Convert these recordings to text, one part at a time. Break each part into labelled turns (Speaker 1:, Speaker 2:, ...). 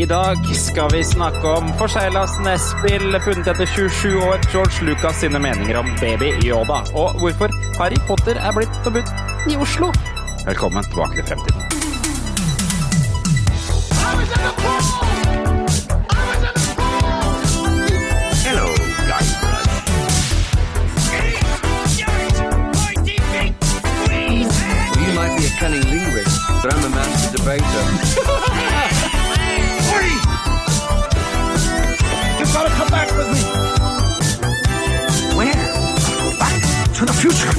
Speaker 1: I dag skal vi snakke om forseglas nettspill funnet etter 27 år, George Lucas sine meninger om Baby Yoda, og hvorfor Harry Potter er blitt forbudt i Oslo. Velkommen tilbake til fremtiden.
Speaker 2: Hello, Guybrush.
Speaker 3: You might be a cunning linguist, but I'm a master debater.
Speaker 2: Back with me. Where? Back to the future.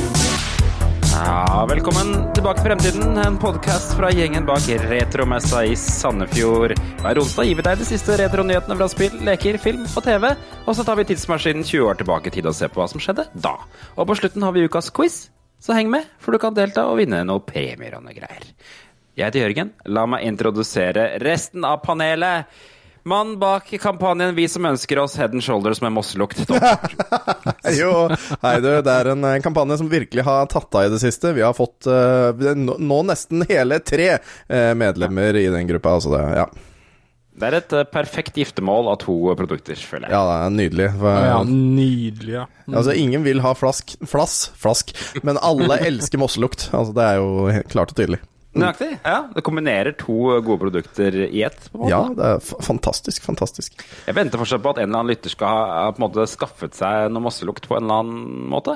Speaker 1: Ja, velkommen tilbake til fremtiden, en podkast fra gjengen bak Retromessa i Sandefjord. Hver onsdag gir vi deg de siste retronyhetene fra spill, leker, film og TV. Og så tar vi tidsmaskinen 20 år tilbake i tid og ser på hva som skjedde da. Og på slutten har vi ukas quiz, så heng med, for du kan delta og vinne noe premier og noe greier. Jeg heter Jørgen. La meg introdusere resten av panelet. Mann bak kampanjen Vi som ønsker oss Head and Shoulders med mosselukt.
Speaker 4: Jo, hei du, det er en en, kampanje som virkelig har tatt av i det siste. Vi har fått uh, nå nesten hele tre uh, medlemmer i den gruppa. Altså det, ja.
Speaker 1: Det er et eh, perfekt giftermål av to produkter, føler jeg.
Speaker 4: ja, det er nydelig. For,
Speaker 5: Ja, nydelig, ja.
Speaker 4: Altså, ingen vil ha flask, flass, flask, men alle elsker mosselukt. Altså, det er jo klart og tydelig.
Speaker 1: Nøyaktig. Ja, det kombinerer to gode produkter i ett. på en måte.
Speaker 4: Ja, det er f- fantastisk, fantastisk.
Speaker 1: Jeg venter fortsatt på at en eller annen lytter skal ha, på en måte skaffet seg noe mosselukt på en eller annen måte.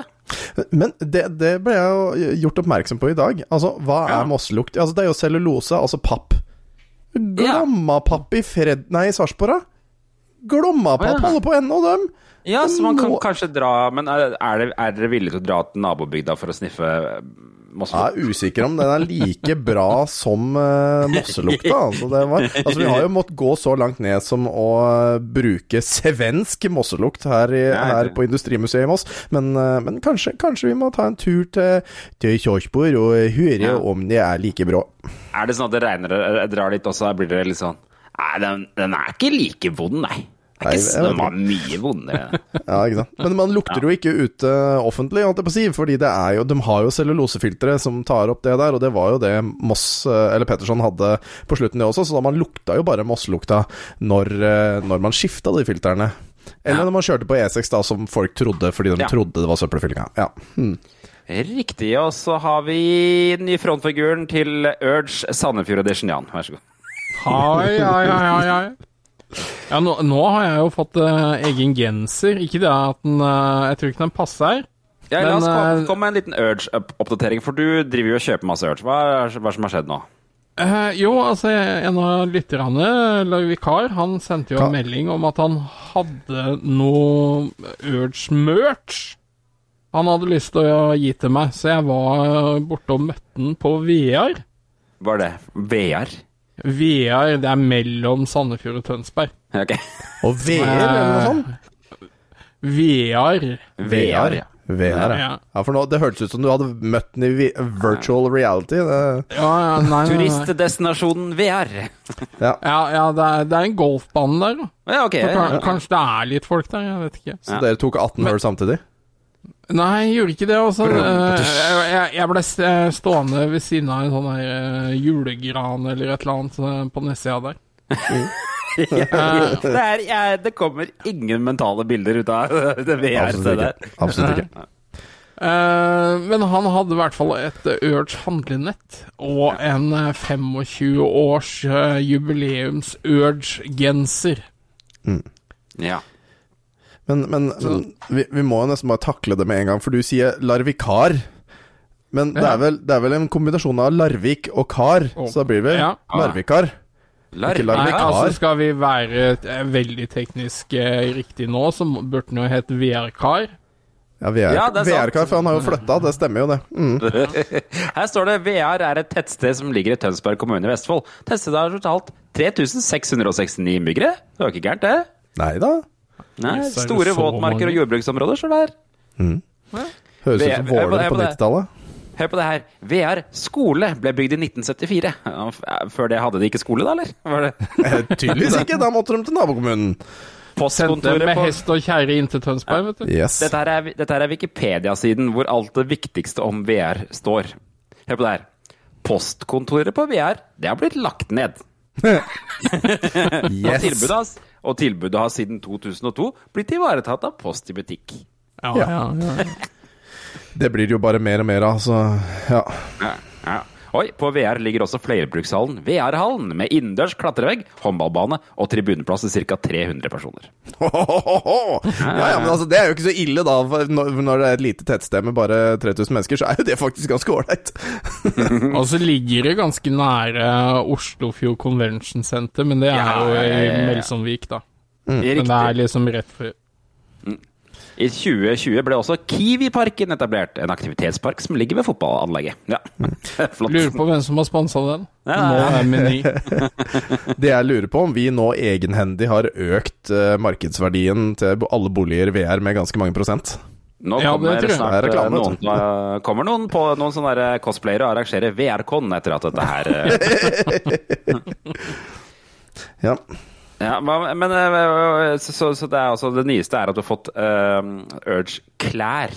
Speaker 4: Men det, det ble jeg jo gjort oppmerksom på i dag. Altså, hva
Speaker 1: Ja.
Speaker 4: er mosselukt? Altså, det er jo cellulose, altså papp. Glommapapp i Fred... Nei, i Sarpsborg, da? Glommapapp holder på ennå, dem.
Speaker 1: Ja, så man kan kanskje dra Men er, er, det, er dere villige til å dra til nabobygda for å sniffe
Speaker 4: Jeg er usikker om den er like bra som uh, mosselukta. Altså, det var, altså, vi har jo måttet gå så langt ned som å eh, bruke svensk mosselukt her, i, her på Industrimuseet i Moss. Men, uh, men kanskje, kanskje vi må ta en tur til, til Kjørsborg og høre
Speaker 1: Ja.
Speaker 4: om det er like bra.
Speaker 1: Er det sånn at det regner og drar litt også, blir det litt sånn Nei, den, den er ikke like vond, nei. Det er ikke, så- var mye vondere.
Speaker 4: Ja, ikke sant? Men man lukter jo ikke ute offentlig, holdt jeg på å si, fordi det jo, de har jo cellulosefiltre som tar opp det der, og det var jo det Moss, eh, eller Petterson hadde på slutten det også, så da man lukta jo bare Moss-lukta når, eh, når man skifta de filtrene. Eller når man kjørte på E6, da, som folk trodde fordi de
Speaker 1: Ja.
Speaker 4: trodde det var søppelfyllinga. Ja. Hmm.
Speaker 1: Riktig. Og så har vi den nye frontfiguren til Urge Sandefjord Edition, Jan. Vær så god.
Speaker 5: Hei, hei, hei, hei. Ja, nå, nå har jeg jo fått uh, egen genser. Ikke det at den uh, Jeg tror ikke den passer.
Speaker 1: Ja, la oss komme,
Speaker 5: eh,
Speaker 1: med en liten Urge-oppdatering, for du driver jo og kjøper masse Urge. Hva er hva er det som har skjedd nå?
Speaker 5: Uh, jo, altså, en av lytterne, eller vikar, han sendte jo en melding om at han hadde noe Urge-merch. Han hadde lyst til å gi til meg, så jeg var borte og møtte den på VR.
Speaker 1: Var det VR?
Speaker 5: VR, det er mellom Sandefjord og Tønsberg.
Speaker 1: Ok.
Speaker 4: Og VR, eller noe sånt?
Speaker 5: VR.
Speaker 1: VR, ja.
Speaker 4: VR, ja.
Speaker 5: Ja.
Speaker 4: For nå, det hørtes ut som du hadde møtt den i virtual reality. Det,
Speaker 5: Ja, ja, nei, nei, nei.
Speaker 1: Turistdestinasjonen VR.
Speaker 4: ja.
Speaker 5: Ja, ja det, er, det er en golfbane der, da.
Speaker 1: Ja,
Speaker 5: okay. Kanskje det er litt folk der, jeg vet ikke.
Speaker 4: Så dere tok 18 hull samtidig?
Speaker 5: Nei, jeg gjorde ikke det. Altså. Eh, Jeg, ble eh, stående ved siden av en sånn eh, julegran eller et eller annet på nedsida der.
Speaker 1: Det, er, jeg, det kommer ingen mentale bilder ut av det VR-stedet
Speaker 4: Absolutt
Speaker 1: der.
Speaker 4: ikke. Absolutt ikke.
Speaker 5: Eh, men han hadde i hvert fall et Urge handlenett og en eh, 25 års jubileums Urge-genser.
Speaker 1: Ja.
Speaker 4: Men, men, men vi, vi må jo nesten bare takle det med en gang, for du sier larvikar. Men det, er vel, det er vel en kombinasjon av Larvik og kar,
Speaker 5: oh.
Speaker 4: så da blir det vel
Speaker 5: Ja.
Speaker 4: larvikar.
Speaker 1: Larv.
Speaker 4: Ikke larvikar
Speaker 5: Nei, altså Skal vi være eh, veldig teknisk eh, riktig nå, så burde den jo hete VR-kar.
Speaker 4: Ja, VR,
Speaker 1: Ja, det sant.
Speaker 4: VR-kar, for han har jo flytta, det stemmer jo det. Mm.
Speaker 1: Her står det VR er et tettsted som ligger i Tønsberg kommune i Vestfold. Tettstedet har totalt 3669 innbyggere. Det var ikke gærent, det.
Speaker 4: Nei da.
Speaker 1: Nei, store våtmarker og jordbruksområder står det her.
Speaker 4: Høres ut som
Speaker 1: hør på det,
Speaker 4: Våler på
Speaker 1: på
Speaker 4: 90-tallet.
Speaker 1: Hør på det her. VR skole ble bygd i 1974. Før det hadde de ikke skole, da, eller? Var det
Speaker 4: Eh, Tydeligvis ikke, da måtte de til nabokommunen.
Speaker 1: Postkontoret
Speaker 5: med
Speaker 1: på
Speaker 5: hest og kjerre inn til Tønsberg, vet du.
Speaker 4: Yes.
Speaker 1: Dette her er, dette her er Wikipedia-siden hvor alt det viktigste om VR står. Hør på det her. Postkontoret på VR, det har blitt lagt ned. Og
Speaker 4: Yes.
Speaker 1: tilbudet, has- og tilbudet har siden 2002 blitt ivaretatt av Post i butikk.
Speaker 5: Ja, ja, ja.
Speaker 4: Det blir det jo bare mer og mer av, så ja.
Speaker 1: Ja, ja. Oi, på VR ligger også flerbrukshallen VR-hallen, med innendørs klatrevegg, håndballbane og tribuneplass til ca. 300 personer.
Speaker 4: Ja, ja, men altså, det er jo ikke så ille, da. for Når det er et lite tettsted med bare 3000 mennesker, så er jo det faktisk ganske ålreit.
Speaker 5: Og så ligger det ganske nære Oslofjord Convention Center, men det er
Speaker 1: Ja,
Speaker 5: jo i. Melsomvik, da.
Speaker 1: Mm.
Speaker 5: Men det er liksom rett før.
Speaker 1: I 2020 ble også Kiwi-parken etablert, en aktivitetspark som ligger ved fotballanlegget. Ja, flott.
Speaker 5: Lurer på hvem som har sponsa den.
Speaker 1: Ja,
Speaker 5: Nå
Speaker 1: ja, ja.
Speaker 5: er Meny.
Speaker 4: Det jeg lurer på, om vi nå egenhendig har økt eh, markedsverdien til alle boliger VR med ganske mange prosent.
Speaker 1: Nå
Speaker 5: Ja, det
Speaker 1: kommer
Speaker 5: tror
Speaker 1: snart
Speaker 4: er reklame,
Speaker 1: eh, noen,
Speaker 4: uh,
Speaker 1: eh, kommer noen på noen sånne cosplayere og arrangerer VR-con etter at dette her eh,
Speaker 4: Ja.
Speaker 1: Ja, men eh, så, så, så det er altså det nyeste er at du har fått uh, Urge klær.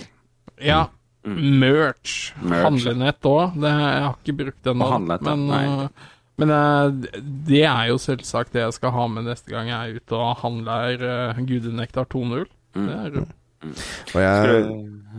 Speaker 5: Ja. Merch.
Speaker 1: Merch.
Speaker 5: Handlenett òg. Jeg har ikke brukt
Speaker 1: den ja.
Speaker 5: Men, uh, men uh, det er jo selvsagt det jeg skal ha med neste gang jeg er ute og handler Gudenektar 2.0.
Speaker 1: Mm.
Speaker 5: Det er jo
Speaker 4: Og jeg,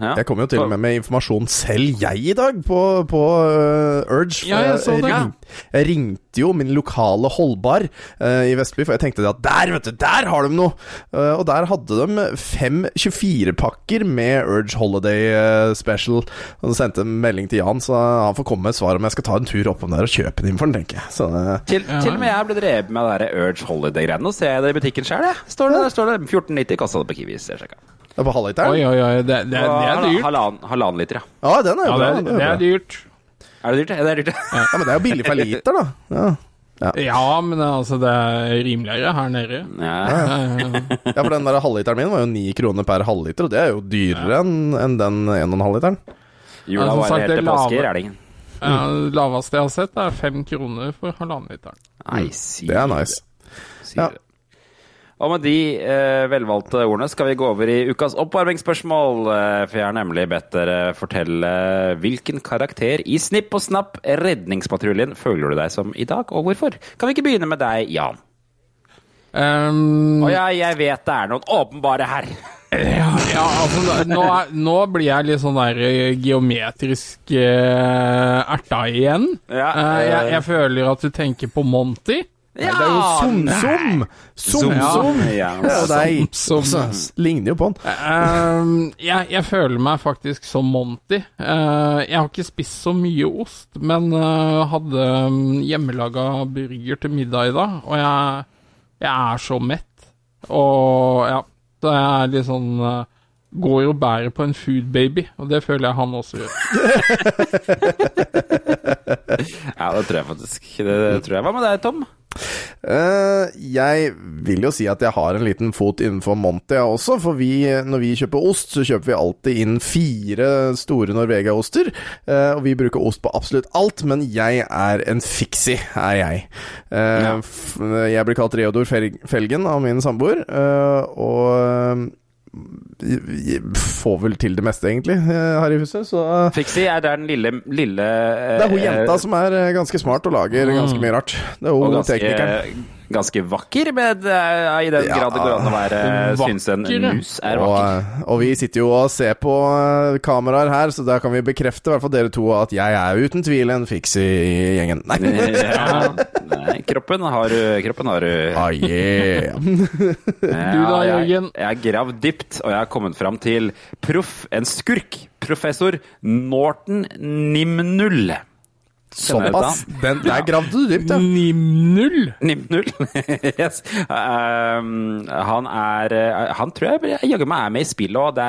Speaker 1: Ja.
Speaker 4: jeg kom jo til og med med informasjon selv, jeg, i dag, på, på uh, Urge.
Speaker 5: Ja, jeg så det.
Speaker 4: ring- jeg ringte jo min lokale Holdbar uh, i Vestby, for jeg tenkte at der, vet du, der har de noe! Uh, og der hadde de fem 24-pakker med Urge Holiday eh, Special. Og så sendte jeg en melding til Jan, så han får komme med et svar om jeg skal ta en tur oppom der og kjøpe den inn for den, tenker jeg. Så, eh,
Speaker 1: Til,
Speaker 5: Ja.
Speaker 1: til og med jeg ble drevet med det der Urge Holiday-greiene. Nå ser jeg det i butikken sjøl, jeg. Står det, der står det 14,90 kosta det på Kiwis. Jeg sjekka.
Speaker 4: Det er på halvliteren?
Speaker 5: Oi, oi, oi. Det, det, det er dyrt.
Speaker 1: Halvannen liter, ja.
Speaker 4: Ja, den er jo
Speaker 5: Ja,
Speaker 4: bra. det, er
Speaker 5: det er dyrt.
Speaker 1: Er det dyrt? Ja, det er dyrt.
Speaker 4: Ja, men det er jo billig per liter, da. Ja.
Speaker 5: Ja, men altså, det er rimeligere her nede.
Speaker 1: Ja.
Speaker 4: Ja, for den der halvliteren min var jo ni kroner per halvliter, og det er jo dyrere enn enn den 1,5-literen.
Speaker 1: Jula
Speaker 5: Ja, som
Speaker 1: varer
Speaker 5: sagt,
Speaker 1: helt
Speaker 5: det
Speaker 1: til
Speaker 5: lave-
Speaker 1: påske i Rælingen.
Speaker 5: ja, det laveste jeg har sett, er fem kroner for halvannen literen.
Speaker 1: Nei, si
Speaker 4: Det er nice.
Speaker 1: sier
Speaker 4: Ja.
Speaker 1: det. Og med de eh, velvalgte ordene skal vi gå over i ukas oppvarmingsspørsmål. Eh, for jeg har nemlig bedt dere fortelle hvilken karakter i Snipp og Snapp Redningspatruljen føler du deg som i dag, og hvorfor? Kan vi ikke begynne med deg, Jan?
Speaker 5: Um,
Speaker 1: Og jeg, jeg vet det er noen åpenbare her.
Speaker 5: Ja, ja altså nå, nå blir jeg litt sånn der eh, geometrisk uh, erta igjen.
Speaker 1: Ja,
Speaker 5: uh, jeg, jeg føler at du tenker på Monty.
Speaker 4: Nei, det er jo Som-Som! Som-Som!
Speaker 1: Ja.
Speaker 4: Og deg
Speaker 5: Som-
Speaker 4: også, ligner jo på han.
Speaker 5: Uh, jeg, jeg føler meg faktisk som Monty. Uh, jeg har ikke spist så mye ost, men uh, hadde um, hjemmelaga burger til middag i dag, og jeg, jeg er så mett. Og ja, det er litt sånn eh, Går og bærer på en food baby, og det føler jeg han også gjør.
Speaker 1: ja, det tror jeg faktisk. Det, det tror jeg. Hva med deg, Tom?
Speaker 4: Eh, jeg vil jo si at jeg har en liten fot innenfor Monty også, for vi, når vi kjøper ost, så kjøper vi alltid inn fire store Norvegia-oster. eh, og vi bruker ost på absolutt alt, men jeg er en fiksi, er jeg. Eh, jeg blir kalt Reodor Felgen av min samboer, og får vel til det meste, egentlig, eh, her i huset, så
Speaker 1: Fixie er der den lille, lille eh,
Speaker 4: det er hun jenta som er eh, ganske smart og lager ganske mye rart. Det er
Speaker 1: og
Speaker 4: hun
Speaker 1: ganske,
Speaker 4: teknikeren.
Speaker 1: Ganske vakker, med, eh, i den
Speaker 4: Ja.
Speaker 1: grad det går an å være Syns en mus er vakker.
Speaker 4: Og, og vi sitter jo og ser på eh, kameraer her, så da kan vi bekrefte, i hvert fall dere to, at jeg er uten tvil en fiks i gjengen. Nei.
Speaker 1: ja, nei, kroppen har du. Kroppen har du.
Speaker 4: Ah, yeah.
Speaker 5: Du da,
Speaker 1: jeg,
Speaker 5: Jørgen?
Speaker 1: jeg har gravd dypt, og jeg har kommet fram til proff, en skurk. Professor Norton Nimnull.
Speaker 4: Såpass. Den, der gravde du dypt, ja.
Speaker 5: Nim-null!
Speaker 1: Nimnull. yes. Um, han er uh, Han tror jeg jaggu meg er med i spillet òg.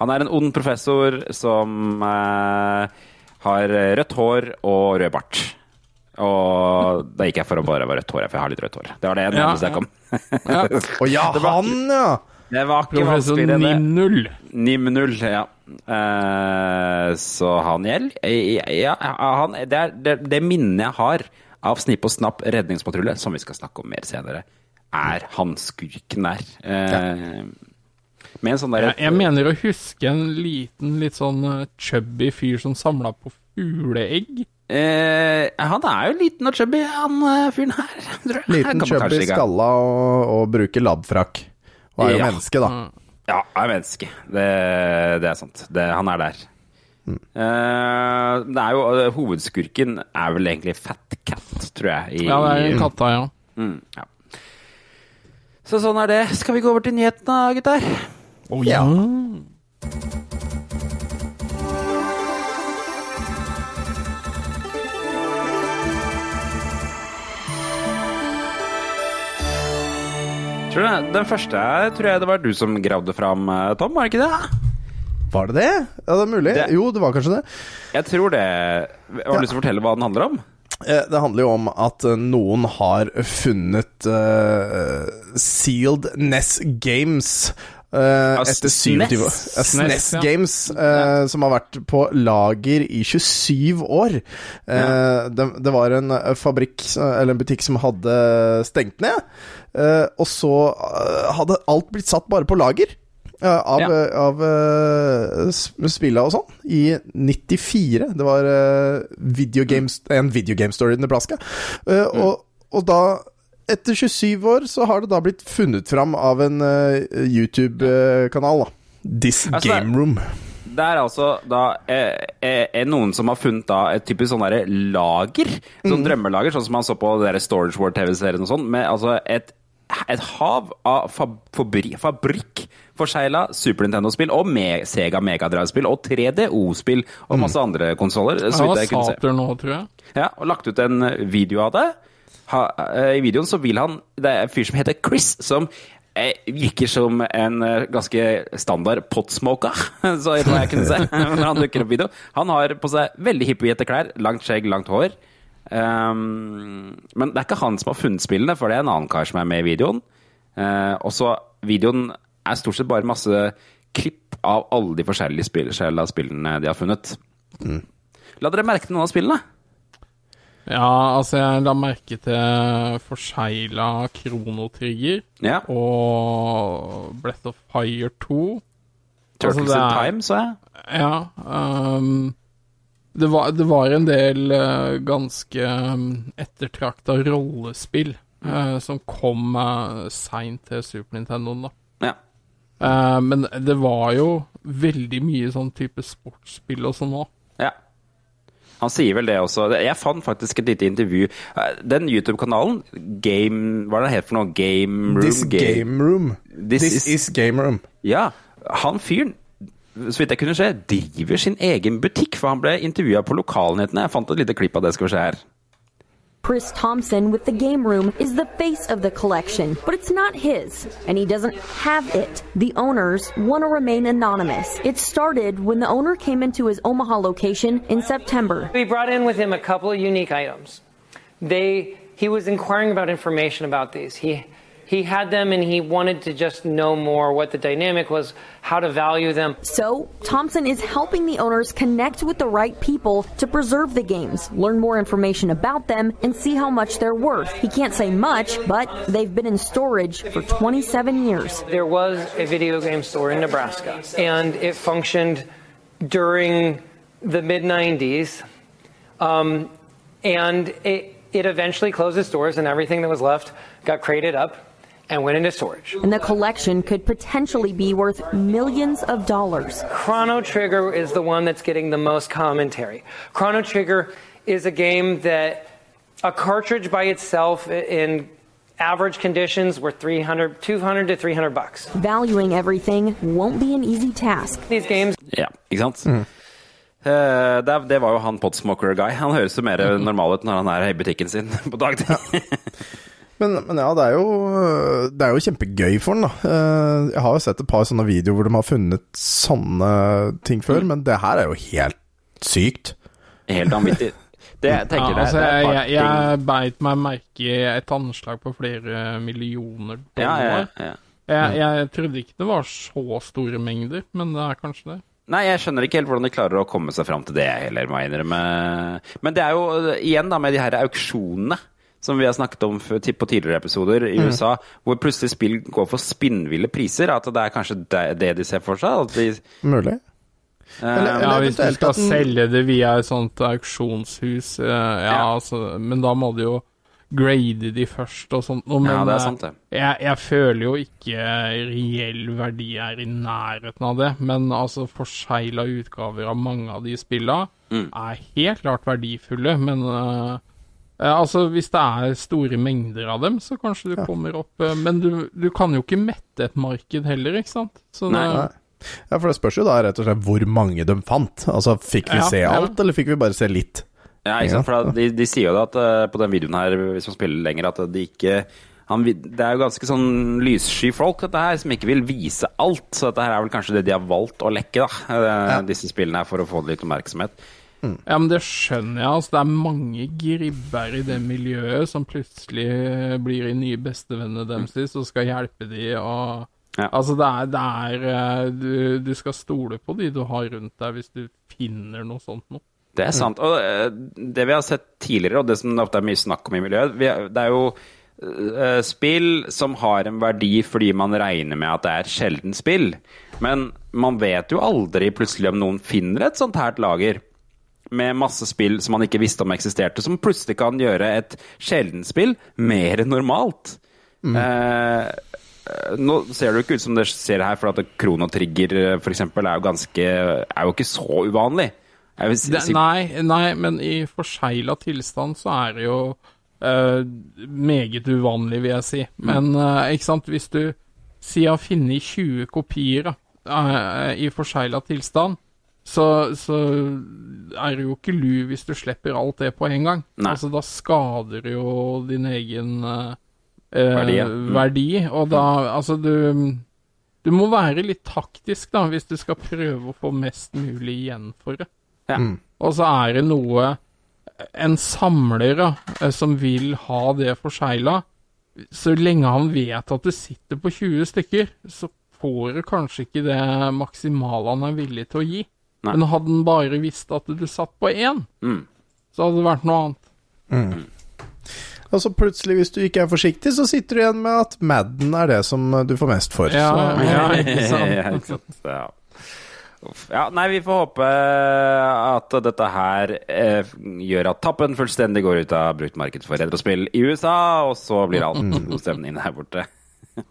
Speaker 1: Han er en ond professor som uh, har rødt hår og rød bart. Og da gikk jeg for å bare være rødt hår, for jeg har litt rødt hår. Det var det
Speaker 5: Ja,
Speaker 1: ja. jeg kom.
Speaker 5: Ja.
Speaker 4: Å ja, han, ja!
Speaker 1: Det var ikke
Speaker 5: Professor
Speaker 1: vanskeligere enn det.
Speaker 5: Nim-null.
Speaker 1: Nim-null, ja. Eh, så han gjelder. Ja, han, det er det, det minnet jeg har av Snipp og Snapp redningspatrulje, som vi skal snakke om mer senere, er han skurken der. Eh, Med en sånn derre
Speaker 5: Jeg, jeg mener å huske en liten, litt sånn eh, chubby fyr som samla på fugleegg.
Speaker 1: Eh, han er jo liten og chubby, han eh, fyren her.
Speaker 4: Liten, chubby, skalla og, og bruker labfrakk. Og er jo
Speaker 1: Ja.
Speaker 4: menneske, da.
Speaker 1: Ja, er menneske. Det, det er sant. Det, han er der. Eh, det er jo, eh, hovedskurken er vel egentlig Fat Cat, tror jeg. I,
Speaker 5: Ja, det er en katta, ja.
Speaker 1: Mm, ja. Så sånn er det. Skal vi gå over til nyhetene, gutter?
Speaker 5: Oh,
Speaker 4: ja.
Speaker 1: Tror den første tror jeg det var du som gravde fram, eh, Tom, var det ikke det?
Speaker 4: Var det det? Ja, det er mulig.
Speaker 1: Det-
Speaker 4: Jo, det var kanskje det.
Speaker 1: Jeg tror det Har du lyst til å fortelle hva den handler om?
Speaker 4: Eh, Det handler jo om at eh, noen har funnet uh, Sealed NES Games.
Speaker 1: Uh,
Speaker 4: etter 27 år.
Speaker 1: SNES.
Speaker 5: SNES, ja.
Speaker 4: Games, eh, som har vært på lager i 27 år. Ja. det, det var en fabrikk, eller en butikk, som hadde stengt ned. Eh, og så eh, hadde alt blitt satt bare på lager. eh, av
Speaker 1: Ja.
Speaker 4: av spilla og sånn, i 94. Det var eh, videogames, en videogame-story i Nebraska. Mm. og, og da etter 27 år så har det da blitt funnet fram av en YouTube-kanal. This
Speaker 1: Altså,
Speaker 4: Game Room.
Speaker 1: Det er altså da eh, eh, er noen som har funnet da et typisk sånn derre lager. Sånn drømmelager, sånn som man så på den Storage War TV-serien og sånn. Med altså et, et hav av fab, fabri, forsegla Super Nintendo-spill og med Sega Megadrive-spill og 3DO-spill og masse andre konsoller. Jeg.
Speaker 5: Saturn nå, tror jeg.
Speaker 1: Ja, og lagt ut en video av det. Ha, eh, I videoen så vil han Det er en fyr som heter Chris, som eh, virker som en eh, ganske standard potsmoker, så jeg tror jeg kunne se når han dukker opp i video. Han har på seg veldig hippiete klær, langt skjegg, langt hår. Um, men det er ikke han som har funnet spillene, for det er en annen kar som er med i videoen. Uh, og så videoen er stort sett bare masse klipp av alle de forskjellige spill, spillene de har funnet. La dere merke til noen av spillene.
Speaker 5: Ja, altså, jeg la merke til forsegla kronotrigger
Speaker 1: Ja.
Speaker 5: og Breath of Fire 2.
Speaker 1: Turtles
Speaker 5: Altså, er,
Speaker 1: in Time, så jeg.
Speaker 5: Ja. Um, det, var, det var en del uh, ganske um, ettertrakta rollespill eh, som kom uh, seint til Super Nintendo, da.
Speaker 1: Ja.
Speaker 5: Uh, men det var jo veldig mye sånn type sportsspill og sånn òg.
Speaker 1: Han sier vel det også. Jeg fant faktisk et lite intervju. Eh, Den YouTube-kanalen, Game Hva er det het for noe? Game Room?
Speaker 4: This Game Room.
Speaker 1: This
Speaker 4: This,
Speaker 1: is-
Speaker 4: is, Game Room.
Speaker 1: Ja. Han fyren, så vidt jeg kunne se, driver sin egen butikk, for han ble intervjua på lokalnyhetene. Jeg fant et lite klipp av det. Skal vi se her.
Speaker 6: Chris Thompson with the Game Room is the face of the collection, but it's not his, and he doesn't have it. The owners want to remain anonymous. It started when the owner came into his Omaha location in September.
Speaker 7: We brought in with him a couple of unique items. They he was inquiring about information about these. He he had them and he wanted to just know more what the dynamic was, how to value them.
Speaker 6: So, Thompson is helping the owners connect with the right people to preserve the games, learn more information about them, and see how much they're worth. He can't say much, but they've been in storage for 27 years.
Speaker 7: There was a video game store in Nebraska and it functioned during the mid 90s. Um, and it, it eventually closed its doors and everything that was left got crated up and went into storage.
Speaker 6: And the collection could potentially be worth millions of dollars.
Speaker 7: Chrono Trigger is the one that's getting the most commentary. Chrono Trigger is a game that a cartridge by itself in average conditions were 300 200 to 300 bucks.
Speaker 6: Valuing everything won't be an easy task.
Speaker 7: These games
Speaker 1: Ja, ikke sant? Eh, det, det var jo han Potsmoker-guy. Han høres jo mer normal ut når han er i butikken sin på dagtid.
Speaker 4: Men, men ja, det er, jo, det er jo kjempegøy for den, da. Eh, Jeg har jo sett et par sånne videoer hvor de har funnet sånne ting før,
Speaker 1: Mm.
Speaker 4: men det her er jo helt sykt.
Speaker 1: Helt vanvittig. Det jeg tenker ja,
Speaker 5: altså,
Speaker 1: det er
Speaker 5: jeg, jeg, beit meg merke i et anslag på flere millioner
Speaker 1: ja, ja, ja.
Speaker 5: Jeg, jeg trodde ikke det var så store mengder, men det er kanskje det.
Speaker 1: Nei, jeg skjønner ikke helt hvordan de klarer å komme seg fram til det heller, må jeg innrømme. Men det er jo igjen da med de her auksjonene som vi har snakket om på tidligere episoder i USA, hvor plutselig spill går for spinnville priser. At det er kanskje det, det de ser for seg. At de,
Speaker 4: Mulig. Eller-
Speaker 1: eller,
Speaker 5: Ja, hvis du skal
Speaker 4: den-
Speaker 5: selge det via et sånt auksjonshus, eh, ja,
Speaker 1: Ja.
Speaker 5: altså Men da må du jo grade de først og sånt. Men
Speaker 1: ja, det er
Speaker 5: eh,
Speaker 1: sant, det.
Speaker 5: jeg, jeg føler jo ikke reell verdi er i nærheten av det, men altså forsegla utgaver av mange av de spilla
Speaker 1: Mm.
Speaker 5: er helt klart verdifulle, men eh, eh, altså hvis det er store mengder av dem, så kanskje du kommer opp eh, Men du, du kan jo ikke mette et marked heller, ikke sant? Så
Speaker 1: Nei.
Speaker 5: det,
Speaker 4: Nei. Ja, for det spørs jo da rett og slett hvor mange de fant. Altså, fikk vi
Speaker 5: Ja,
Speaker 4: se
Speaker 5: ja.
Speaker 4: alt, eller fikk vi bare se litt?
Speaker 1: Ja, ikke sant? For de, de sier jo det at eh, på den videoen her, hvis man spiller lenger, at de ikke han, det er jo ganske sånn lyssky folk, dette her, som ikke vil vise alt. Så dette her er vel kanskje det de har valgt å lekke, da. eh, Disse spillene her, for å få litt oppmerksomhet.
Speaker 5: Ja, men det skjønner jeg. Altså, det er mange gribber i det miljøet som plutselig blir de nye bestevennene deres og skal hjelpe de og
Speaker 1: Ja.
Speaker 5: Altså, det er, det er eh, du, du skal stole på de du har rundt deg, hvis du finner noe sånt noe.
Speaker 1: Det er sant. Og eh, det vi har sett tidligere, og det som det ofte er mye snakk om i miljøet, vi, det er jo eh, spill som har en verdi fordi man regner med at det er et sjeldent spill. Men man vet jo aldri plutselig om noen finner et sånt her lager med masse spill som man ikke visste om eksisterte, som plutselig kan gjøre et sjeldent spill mer normalt. Eh, nå ser det jo ikke ut som det ser her, for at Krono Trigger eh, for eksempel, er jo ganske er jo ikke så uvanlig. Jeg vil si,
Speaker 5: Det, nei, nei, men i forsegla tilstand så er det jo eh, meget uvanlig, vil jeg si. Men eh, ikke sant, hvis du sier har funnet 20 kopier da, eh, i forsegla tilstand, så, så er det jo ikke lu hvis du slipper alt det på en gang.
Speaker 1: Nei.
Speaker 5: Altså, da skader du jo din egen eh, eh,
Speaker 1: Verdi. Mm.
Speaker 5: verdi, og da Altså, du Du må være litt taktisk, da, hvis du skal prøve å få mest mulig igjen for det.
Speaker 1: Ja.
Speaker 5: Og så er det noe En samler da, eh, som vil ha det forsegla, så lenge han vet at det sitter på 20 stykker, så får du kanskje ikke det maksimale han er villig til å gi.
Speaker 1: Nei.
Speaker 5: Men hadde han bare visst at du satt på én,
Speaker 1: Mm.
Speaker 5: så hadde det vært noe annet.
Speaker 4: Og så plutselig, hvis du ikke er forsiktig, så sitter du igjen med at Madden er det som du får mest for.
Speaker 5: Ja,
Speaker 4: så,
Speaker 5: ja, ikke sant?
Speaker 1: Ja, ikke sant. Ja. Ja, nei, vi får håpe at dette her eh, gjør at Tappen fullstendig går ut av bruktmarkedet for retrospill i USA, og så blir alt god stemning der borte.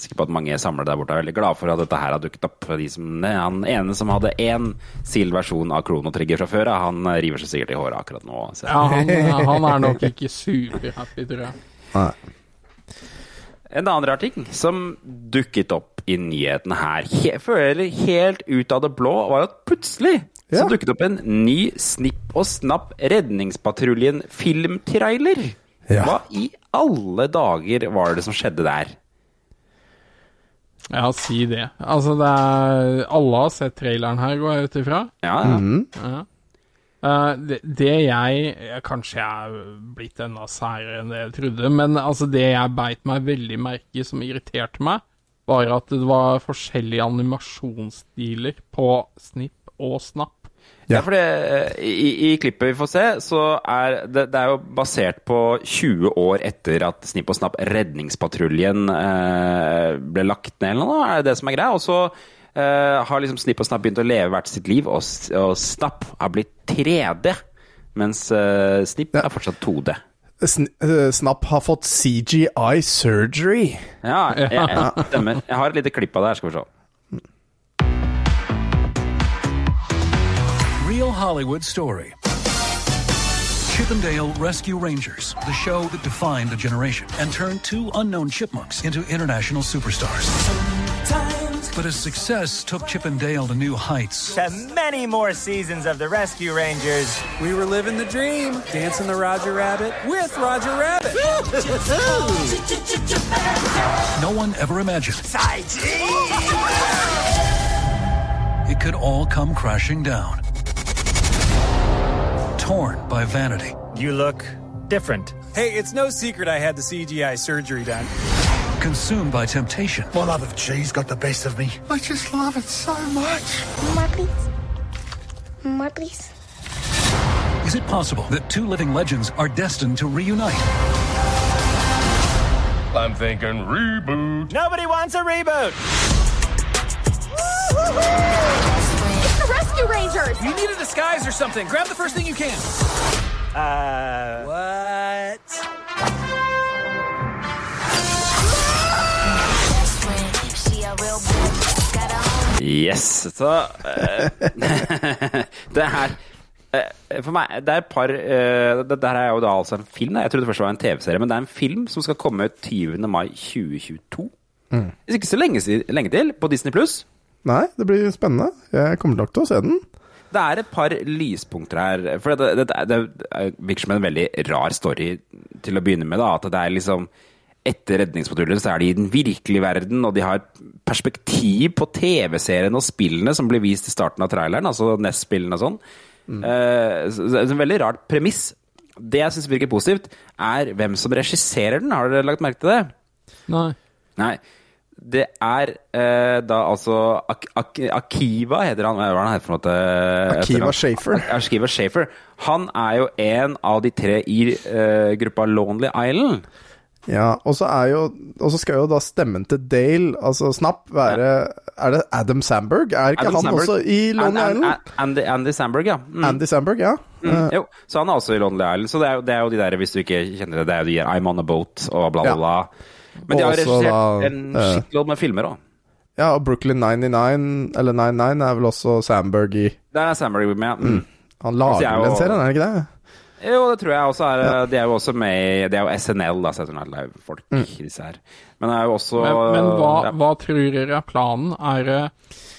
Speaker 1: Sikker på at mange samlere der borte er veldig glad for at dette her har dukket opp. De som, han ene som hadde én sild versjon av Krono Trigger fra før, han river seg sikkert i håret akkurat nå. Så.
Speaker 5: Ja, han, han er nok ikke superhappy, tror jeg.
Speaker 4: Nei.
Speaker 1: En annen rar ting som dukket opp i nyhetene her, he, føler helt ut av det blå, var at plutselig så dukket opp en ny Snipp og Snapp Redningspatruljen filmtrailer.
Speaker 4: Ja.
Speaker 1: Hva i alle dager var det som skjedde der?
Speaker 5: Ja, si det. Altså, det er Alle har sett traileren her, går jeg ut ifra.
Speaker 1: Ja, ja.
Speaker 5: Ja. Uh, det, det jeg jeg Kanskje jeg er blitt enda særere enn det jeg trodde, men altså det jeg beit meg veldig merke i som irriterte meg, var at det var forskjellige animasjonsstiler på Snipp og Snapp.
Speaker 1: Ja, for i, I klippet vi får se, så er det, det er jo basert på 20 år etter at Snipp og Snapp Redningspatruljen eh, ble lagt ned, eller noe, er det det som er greia? Og så eh, har liksom Snipp og Snapp begynt å leve hvert sitt liv, og, og Snapp har blitt 3D, mens eh, Snipp er fortsatt 2D.
Speaker 4: Sn eh, Snapp har fått CGI surgery.
Speaker 1: Ja, jeg, jeg, stemmer. Jeg har et lite klipp av det her, skal vi se.
Speaker 8: Hollywood story. Chippendale Rescue Rangers, the show that defined a generation and turned two unknown chipmunks into international superstars. But as success took Chippendale to new heights,
Speaker 9: to many more seasons of the Rescue Rangers.
Speaker 10: We were living the dream, dancing the Roger Rabbit with Roger Rabbit.
Speaker 8: no one ever imagined it could all come crashing down. Torn by vanity,
Speaker 9: You look different.
Speaker 10: Hey, it's no secret I had the CGI surgery done.
Speaker 8: consumed by temptation,
Speaker 2: My love of cheese got the best of me. I just love it so much.
Speaker 11: More, please. More, please.
Speaker 8: is it possible that two living legends are destined to reunite?
Speaker 2: I'm thinking reboot.
Speaker 9: Nobody wants a reboot.
Speaker 12: the Rescue Rangers!
Speaker 10: You need a disguise or something. Grab the first thing you can.
Speaker 9: Uh, what?
Speaker 1: Yes. Så eh, Det er eh, For meg Det er et par eh, Det der er jo da altså en film. Jeg trodde først det var en TV-serie, men det er en film som skal komme 20. mai 2022.
Speaker 4: Mm.
Speaker 1: Ikke så lenge, lenge til, på Disney pluss.
Speaker 4: Nei, det blir spennende. Jeg kommer nok til å se den.
Speaker 1: Det er et par lyspunkter her. For det, det, det, det virker som en veldig rar story til å begynne med. Da, at det er liksom Etter Redningspatruljen så er de i den virkelige verden, og de har perspektiv på TV-seriene og spillene som blir vist i starten av traileren, altså Nest-spillene og sånn. Mm. Uh, en veldig rart premiss. Det jeg syns virker positivt, er hvem som regisserer den. Har dere lagt merke til det?
Speaker 5: Nei.
Speaker 1: Nei. Det er eh, da altså Ak Ak Akiva heter han. Hva er det han heter for noe?
Speaker 4: Akiva Shafer.
Speaker 1: Ak- Akiva Schaffer. Han er jo en av de tre i eh, gruppa Lonely Island.
Speaker 4: Ja, og så jo Og så skal jo da stemmen til Dale, altså Snapp, være Er det Adam Sandberg? Er ikke
Speaker 1: Adam
Speaker 4: han
Speaker 1: Sandberg.
Speaker 4: også i Lonely
Speaker 1: and, An-
Speaker 4: Island?
Speaker 1: An- Andy, Andy Sandberg, ja. Mm.
Speaker 4: Andy Sandberg, ja.
Speaker 1: Mm,
Speaker 4: Eh,
Speaker 1: jo, så han er også i Lonely Island. Så det er jo, det er jo de der, hvis du ikke kjenner det, det er jo de I'm on a boat og bla, bla,
Speaker 4: Ja.
Speaker 1: Men de har regissert en
Speaker 4: eh,
Speaker 1: shitload med filmer òg.
Speaker 4: ja, og Brooklyn 99, eller 99, er vel også Sandberg i
Speaker 1: Der er Sandberg med. Mm.
Speaker 4: Han lager
Speaker 1: Altså, serien, er
Speaker 4: en serie, er det ikke det?
Speaker 1: Jo, det tror jeg også er De er jo også med i Det er jo SNL, da, Saturday Night Live-folk, disse her. Men det er jo også
Speaker 5: Men, men hva,
Speaker 1: ja.
Speaker 5: hva tror dere er planen? Er det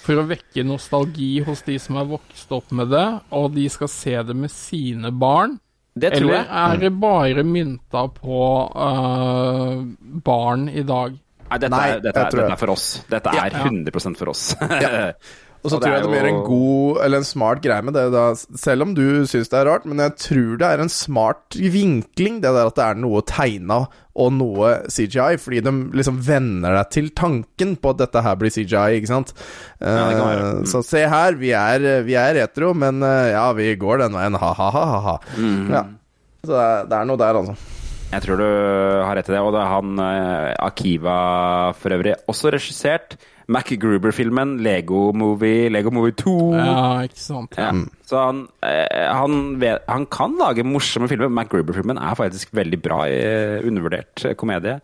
Speaker 5: for å vekke nostalgi hos de som er vokst opp med det, og de skal se det med sine barn?
Speaker 1: Det tror
Speaker 5: Eller er det bare mynta på uh, barn i dag?
Speaker 1: Nei, dette,
Speaker 4: Nei,
Speaker 1: er, dette, er, dette er for oss. Dette er
Speaker 5: Ja.
Speaker 1: 100 for oss.
Speaker 4: Og så
Speaker 1: Og
Speaker 4: tror jeg det blir en god, eller en smart greie med det, da. Selv om du syns det er rart, men jeg tror det er en smart vinkling, det der at det er noe tegna og noe CGI, fordi de liksom venner deg til tanken på at dette her blir CGI, ikke sant.
Speaker 1: Ja.
Speaker 4: Eh,
Speaker 1: Mm.
Speaker 4: Så se her, vi er, vi er retro, men eh, ja, vi går den veien, ha-ha-ha-ha.
Speaker 1: Mhm.
Speaker 4: Ja. Så det er, det er noe der, altså.
Speaker 1: Jeg tror du har rett i det. Og det er han eh, Akiva for øvrig også regissert. Mac Gruber-filmen Lego Movie, Lego Movie 2.
Speaker 5: Ja, ikke sant?
Speaker 1: Ja. Så han, eh, han, vet, han kan lage morsomme filmer. Mac Gruber-filmen er faktisk veldig bra, i undervurdert eh, komedie.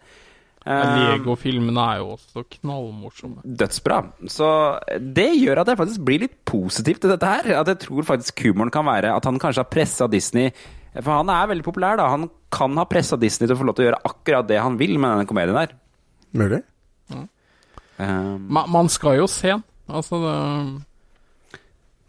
Speaker 5: Men
Speaker 1: Eh,
Speaker 5: Lego-filmene er jo også knallmorsomme.
Speaker 1: dødsbra. Så det gjør at jeg faktisk blir litt positiv til dette her. At jeg tror faktisk humoren kan være at han kanskje har pressa Disney For han er veldig populær, da. Han kan ha pressa Disney til å få lov til å gjøre akkurat det han vil med denne komedien her.
Speaker 4: Mulig.
Speaker 1: Um,
Speaker 5: Ma man skal jo se den. Altså, det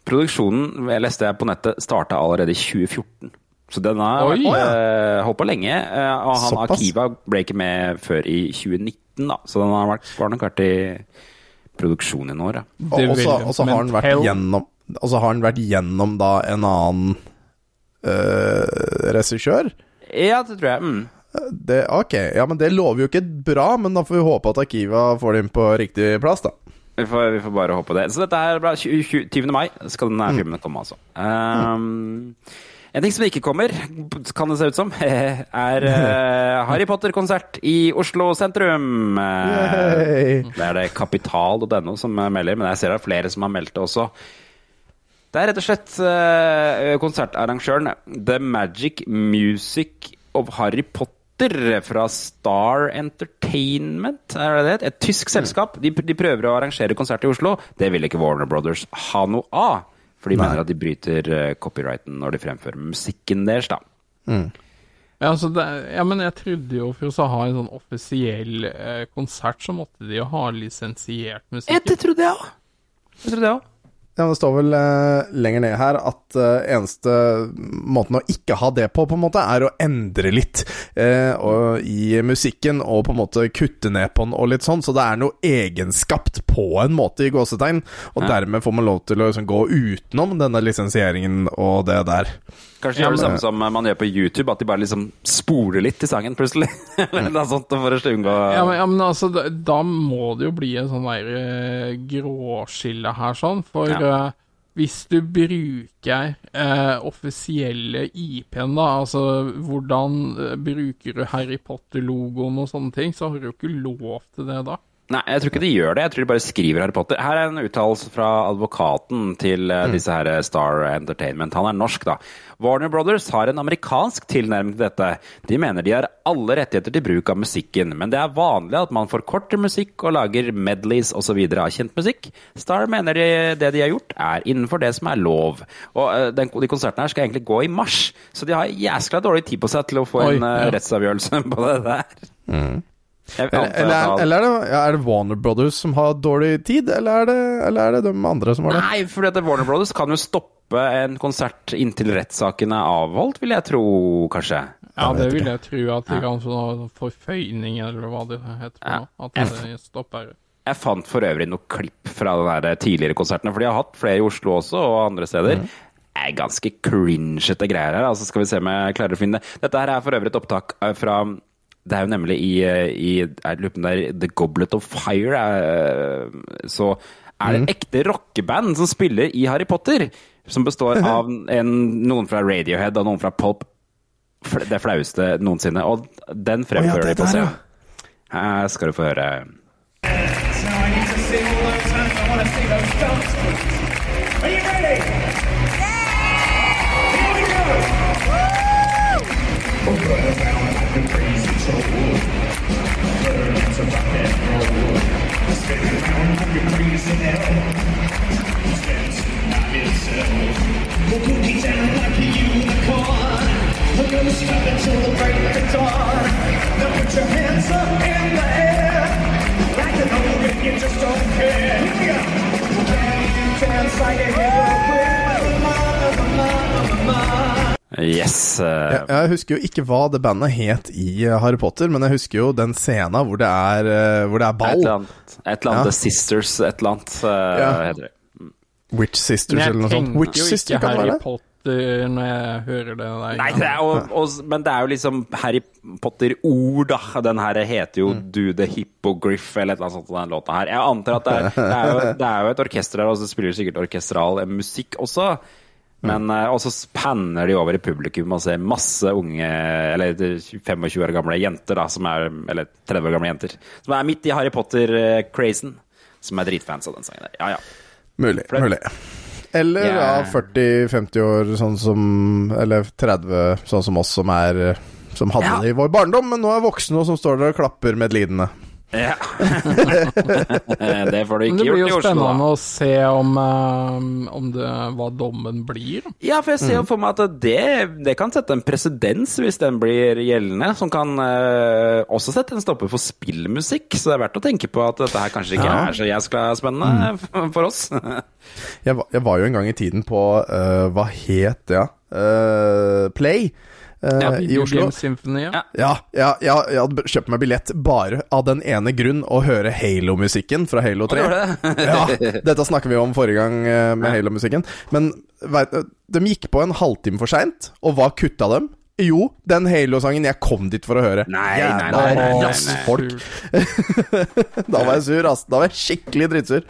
Speaker 1: produksjonen, jeg leste jeg på nettet, starta allerede i 2014. Så den har
Speaker 5: Oi.
Speaker 1: vært uh, holdt på lenge. eh, og han
Speaker 4: Såpass.
Speaker 1: Akiva ble ikke med før i 2019, da. Så den har vært, var nok vært i produksjon i noen år, ja.
Speaker 4: Og så har han vært
Speaker 5: Hell.
Speaker 4: gjennom Og så har han vært gjennom da en annen øh, regissør.
Speaker 1: Ja, det tror jeg. Mm.
Speaker 4: Det, ok, ja, men det lover jo ikke bra, men da får vi håpe at Akiva får det inn på riktig plass, da.
Speaker 1: Vi får, vi får bare håpe det. Så dette er bra. 20, 20. mai skal denne
Speaker 4: Mm.
Speaker 1: filmen komme, altså. Um, en ting som ikke kommer, kan det se ut som, er eh, Harry Potter-konsert i Oslo sentrum.
Speaker 4: Yay.
Speaker 1: det er det kapital.no som melder, men jeg ser det er flere som har meldt det også. Det er rett og slett eh, konsertarrangøren The Magic Music of Harry Potter fra Star Entertainment, er det det? Et tysk selskap. De, de prøver å arrangere konsert i Oslo. Det vil ikke Warner Brothers ha noe av. For de mener at de bryter eh, copyrighten når de fremfører musikken deres, da.
Speaker 5: Ja, altså det, ja, men jeg trodde jo for å ha en sånn offisiell eh, konsert, så måtte de jo ha lisensiert musikk.
Speaker 1: det trodde jeg òg. Det trodde jeg òg.
Speaker 4: Ja, men Det står vel eh, lenger ned her at eh, eneste måten å ikke ha det på, på en måte, er å endre litt eh, og, i musikken og på en måte kutte ned på den og litt sånn. Så det er noe egenskapt på en måte i gåsetegn, og
Speaker 1: Ja.
Speaker 4: dermed får man lov til å liksom, gå utenom denne lisensieringen og det der.
Speaker 1: Kanskje
Speaker 4: Ja,
Speaker 1: gjør det samme som man gjør på YouTube, at de bare liksom spoler litt i sangen plutselig. Eller noe sånt for å unngå
Speaker 5: Ja, men, ja, men altså, da, da må det jo bli en sånn der eh, gråskille her, sånn. For
Speaker 1: Ja.
Speaker 5: uh, hvis du bruker uh, offisielle IP-en, da, altså hvordan uh, bruker du Harry Potter-logoen og sånne ting, så har du jo ikke lov til det da.
Speaker 1: Nei, jeg tror ikke de gjør det. Jeg tror de bare skriver Harry Potter. Her er en uttalelse fra advokaten til eh, disse her eh, Star Entertainment. Han er norsk, da. Warner Brothers har en amerikansk tilnærming til dette. De mener de har alle rettigheter til bruk av musikken, men det er vanlig at man forkorter musikk og lager medleys osv. av kjent musikk. Star mener de, det de har gjort, er innenfor det som er lov. Og eh, den, De konsertene her skal egentlig gå i mars, så de har jæskla dårlig tid på seg til å få
Speaker 5: Oi,
Speaker 1: en
Speaker 5: ja.
Speaker 1: rettsavgjørelse på det der. Jeg
Speaker 4: Eller, eller, er- eller er, det, ja, er det Warner Brothers som har dårlig tid, eller er det, eller er det de andre som har det?
Speaker 1: Nei, for dette Warner Brothers kan jo stoppe en konsert inntil rettssaken er avholdt, vil jeg tro, kanskje.
Speaker 5: Ja, det vil jeg tro at de kan få forføyning, eller hva det heter.
Speaker 1: Ja.
Speaker 5: At det stopper.
Speaker 1: Jeg fant for øvrig noe klipp fra de tidligere konsertene, for de har hatt flere i Oslo også, og andre steder.
Speaker 4: Mhm.
Speaker 1: Det er ganske cringete greier her. altså Skal vi se om jeg klarer å finne det. Dette her er for øvrig et opptak eh, fra Det er jo nemlig i, eh, i om det der, The Goblet of Fire. er, Så er det
Speaker 4: Mhm.
Speaker 1: ekte rockeband som spiller i Harry Potter. Som består av en, noen fra Radiohead og noen fra Pulp. Det flaueste noensinne. Og den fremfører de på
Speaker 4: seg
Speaker 1: scenen. Her skal du få høre.
Speaker 9: So I need to see all those hands. I want to see those
Speaker 4: Jeg, husker jo ikke hva det bandet het i eh, Harry Potter, men jeg husker jo den scena hvor det er, eh, hvor det er
Speaker 1: Et
Speaker 4: ball.
Speaker 1: eller annet, et eller annet
Speaker 4: Ja.
Speaker 1: The Sisters, et eller annet, eh,
Speaker 4: Ja.
Speaker 1: heter det.
Speaker 4: Witch Sisters eller noe sånt. Witch Sister kan
Speaker 5: Harry
Speaker 4: være?
Speaker 5: Potter når jeg hører det der.
Speaker 1: Nei, det er, og, og, men det er jo liksom Harry Potter-ord, da. Den her heter jo Do the Hippogriff, eller et eller annet sånt, den låta her. Jeg antar at det er, det er, jo, det er jo et orkester der, og så spiller sikkert orkestral musikk også. Men eh, Og så panner de over i publikum og ser masse unge, eller 25 år gamle jenter, da, som er Eller 30 år gamle jenter. Som er midt i Harry Potter-crazen. Som er dritfans av den sangen der. Ja, ja.
Speaker 4: Mulig.
Speaker 1: Det-
Speaker 4: mulig. Eller
Speaker 1: Ja.
Speaker 4: ja, 40-50 år, sånn som Eller 30, sånn som oss, som er Som hadde
Speaker 1: Ja.
Speaker 4: det i vår barndom, men nå er voksne og som står der og klapper medlidende.
Speaker 1: Ja. det får du ikke
Speaker 5: det blir
Speaker 1: gjort
Speaker 5: jo
Speaker 1: i Oslo, da.
Speaker 5: spennende å se om, eh, om det, hva dommen blir.
Speaker 1: Ja, for jeg ser jo
Speaker 4: Mm.
Speaker 1: for meg at det, det kan sette en presedens hvis den blir gjeldende, som kan uh, også sette en stopper for spillmusikk. Så det er verdt å tenke på at dette her kanskje ikke
Speaker 4: Ja. Mm.
Speaker 1: er så jæskla spennende for- for oss.
Speaker 4: Jeg, var- jeg var jo en gang i tiden på uh, Hva het det? Ja? Uh, Play
Speaker 5: Ja,
Speaker 4: i Oslo.
Speaker 5: Symphony, ja.
Speaker 1: Ja.
Speaker 4: Ja, ja, jeg hadde kjøpt meg billett bare av den ene grunn å høre Halo-musikken fra Halo 3. ja, dette snakker vi om forrige gang eh, med Halo-musikken. Men vet, de gikk på en halvtime for seint, og hva kutta dem? Jo, den Halo-sangen jeg kom dit for å høre.
Speaker 1: Nei, nei, nei, nei, nei.
Speaker 4: Da var jeg sur, ass. Da var jeg skikkelig drittsur.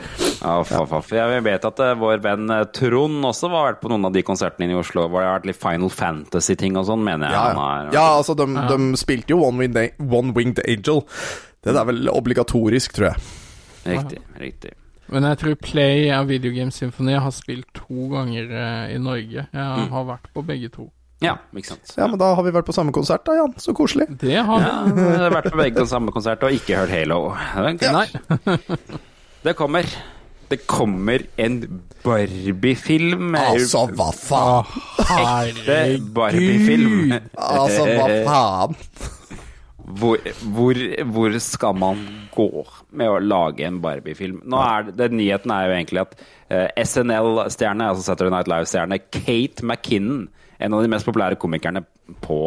Speaker 1: Jeg vet at eh, vår venn eh, Trond også har vært på noen av de konsertene i Oslo hvor det har vært litt Final Fantasy-ting og sånn, mener jeg.
Speaker 4: Ja,
Speaker 1: han har-
Speaker 4: ja altså, de, de spilte jo One Winged, One Winged Angel. Det er vel obligatorisk, tror jeg.
Speaker 1: Riktig. riktig.
Speaker 5: Men jeg tror Play av Video Game Symphony har spilt to ganger eh, i Norge. Jeg har vært på begge to.
Speaker 1: Ja, ikke sant.
Speaker 4: Ja, men da har vi vært på samme konsert, da, Jan. Så koselig.
Speaker 5: Det har
Speaker 1: Ja,
Speaker 5: vi.
Speaker 1: jeg har vært på begge den samme konsert og ikke hørt Halo.
Speaker 5: Nei.
Speaker 1: Det kommer. Det kommer en Barbie-film.
Speaker 4: Altså, hva faen?
Speaker 1: Ekte Barbie-film.
Speaker 4: Altså, hva faen?
Speaker 1: Hvor, hvor, hvor skal man gå med å lage en Barbie-film? Nå er det, den Nyheten er jo egentlig at uh, SNL-stjerne, altså Saturday Night Live-stjerne, Kate McKinnon, en av de mest populære komikerne på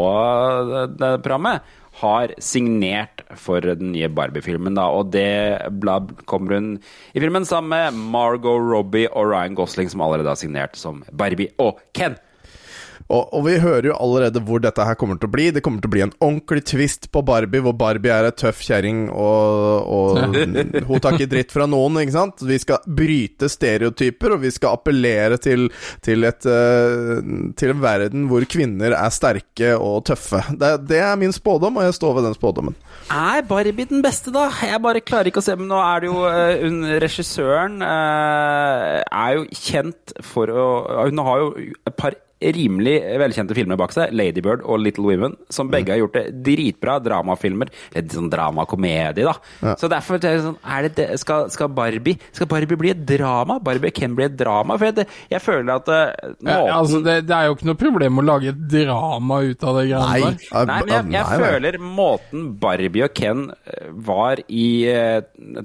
Speaker 1: det, det programmet, har signert for den nye Barbie-filmen. da, Og det blab, kommer hun i filmen sammen med Margot Robbie og Ryan Gosling, som allerede har signert som Barbie og Ken.
Speaker 4: Og, og vi hører jo allerede hvor dette her kommer til å bli. Det kommer til å bli en ordentlig twist på Barbie, hvor Barbie er ei tøff kjerring, og, og hun tar ikke dritt fra noen, ikke sant? Vi skal bryte stereotyper, og vi skal appellere til, til, et, eh, til en verden hvor kvinner er sterke og tøffe. Det, det er min spådom, og jeg står ved den spådommen.
Speaker 1: Er Barbie den beste, da? Jeg bare klarer ikke å se Men nå er det jo hun, Regissøren eh, er jo kjent for å Hun har jo et par rimelig velkjente filmer bak seg, 'Ladybird' og 'Little Women', som begge har gjort det dritbra. Dramafilmer. Litt sånn dramakomedie, da.
Speaker 4: Ja.
Speaker 1: Så derfor er det sånn er det, det- skal, skal, Barbie, skal Barbie bli et drama? Barbie Ken bli et drama? For jeg, jeg føler at nå,
Speaker 5: Ja, altså, det, det er jo ikke noe problem å lage et drama ut av det greiene der.
Speaker 1: Nei, men jeg, jeg føler måten Barbie og Ken eh, var i uh,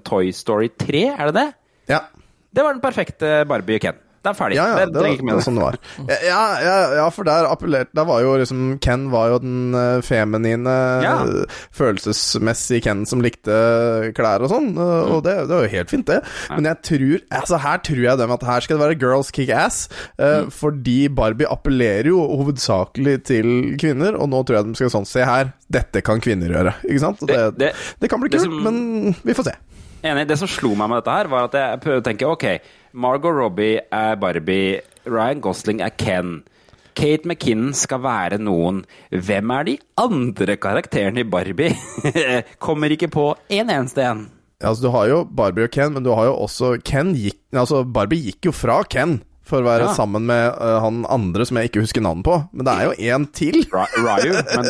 Speaker 1: Toy Story 3, er det det?
Speaker 4: Ja.
Speaker 1: Det var den perfekte Barbie og Ken. Det er ferdig.
Speaker 4: Ja, ja,
Speaker 1: det, trenger ikke mer.
Speaker 4: sånn det var. Ja, ja, ja, for der appellerte Der var jo liksom Ken var jo den eh, feminine,
Speaker 1: Ja.
Speaker 4: eh, følelsesmessige Ken som likte klær og sånn, eh, og det, det var jo helt fint, det. Men jeg tror Altså, her tror jeg dem at her skal det være girls kick ass, mm. fordi Barbie appellerer jo hovedsakelig til kvinner, og nå tror jeg de skal sånn Se her, dette kan kvinner gjøre. Ikke sant? Det, det,
Speaker 1: det-
Speaker 4: kan bli kult,
Speaker 1: som-
Speaker 4: men vi får se.
Speaker 1: Enig. Det som slo meg med dette her, var at jeg prøvde å tenke ok, Margot Robbie er Barbie, Ryan Gosling er Ken. Kate McKinnon skal være noen. Hvem er de andre karakterene i Barbie? Kommer ikke på en eneste en.
Speaker 4: Altså, du har jo Barbie og Ken, men du har jo også Ken gikk Altså, Barbie gikk jo fra Ken for å være
Speaker 1: Ja.
Speaker 4: sammen med uh, han andre som jeg ikke husker navnet på. Men det er jo én til.
Speaker 1: Ryu, men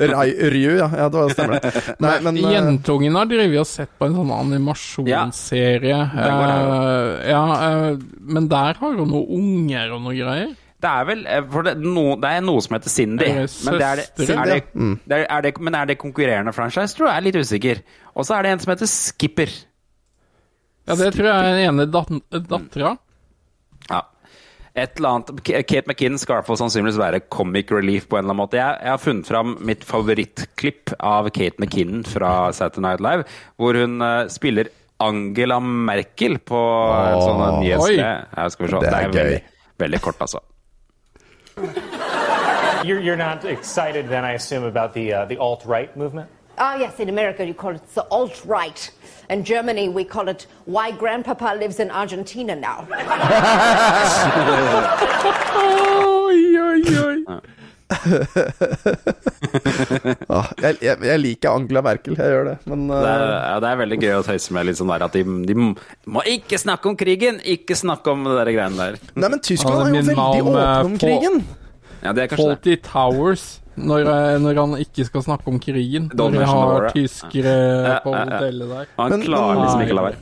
Speaker 1: det,
Speaker 4: Ryu, ja. ja. Det var stemmer det. Nei, men uh...
Speaker 5: Jentungen har drevet og sett på en sånn animasjonsserie.
Speaker 1: Ja.
Speaker 5: Eh, ja, eh, men der har hun noen unger og noe greier.
Speaker 1: det er vel for det, no, det er noe som heter Cindy.
Speaker 5: Er
Speaker 1: Men, det er det, er
Speaker 4: Mm.
Speaker 1: det er, er det, men er det konkurrerende franchise? Tror jeg er litt usikker. Og så er det en som heter Skipper.
Speaker 5: Ja, det tror jeg er den ene dat dattera.
Speaker 1: Et eller annet Kate McKinnon skal i sannsynligvis være comic relief på en eller annen måte. Jeg, jeg har funnet fram mitt favorittklipp av Kate McKinnon fra Saturday Night Live, hvor hun uh, spiller Angela Merkel på
Speaker 4: Åh.
Speaker 1: sånne
Speaker 5: Oi.
Speaker 1: nyhetssted. Skal vi se.
Speaker 4: Det er gøy.
Speaker 1: veldig kort, altså.
Speaker 12: You're, you're not excited then, I assume, about the, uh, the alt-right movement?
Speaker 13: Ah, yes, in America you call it the alt right. In Germany we call it why grandpapa lives in Argentina now.
Speaker 5: Oi, oi, oi.
Speaker 4: ah, jeg, jeg, jeg liker Angela Merkel, jeg gjør det. Men uh...
Speaker 1: Det er, ja, det er veldig gøy å tøyse med litt sånn der at de, de må ikke snakke om krigen! Ikke snakke om det der greiene der.
Speaker 4: Nei, men Tyskland
Speaker 5: Ja,
Speaker 4: er jo veldig åpne
Speaker 5: eh,
Speaker 4: om krigen.
Speaker 1: Ja, det er kanskje det.
Speaker 5: Towers. Når, eh, når han ikke skal snakke om krigen. Når
Speaker 1: war,
Speaker 5: har tyskere
Speaker 1: Ja,
Speaker 5: på hotellet der.
Speaker 1: Han
Speaker 4: Men-
Speaker 1: klarer
Speaker 4: men-
Speaker 1: liksom ikke å la være.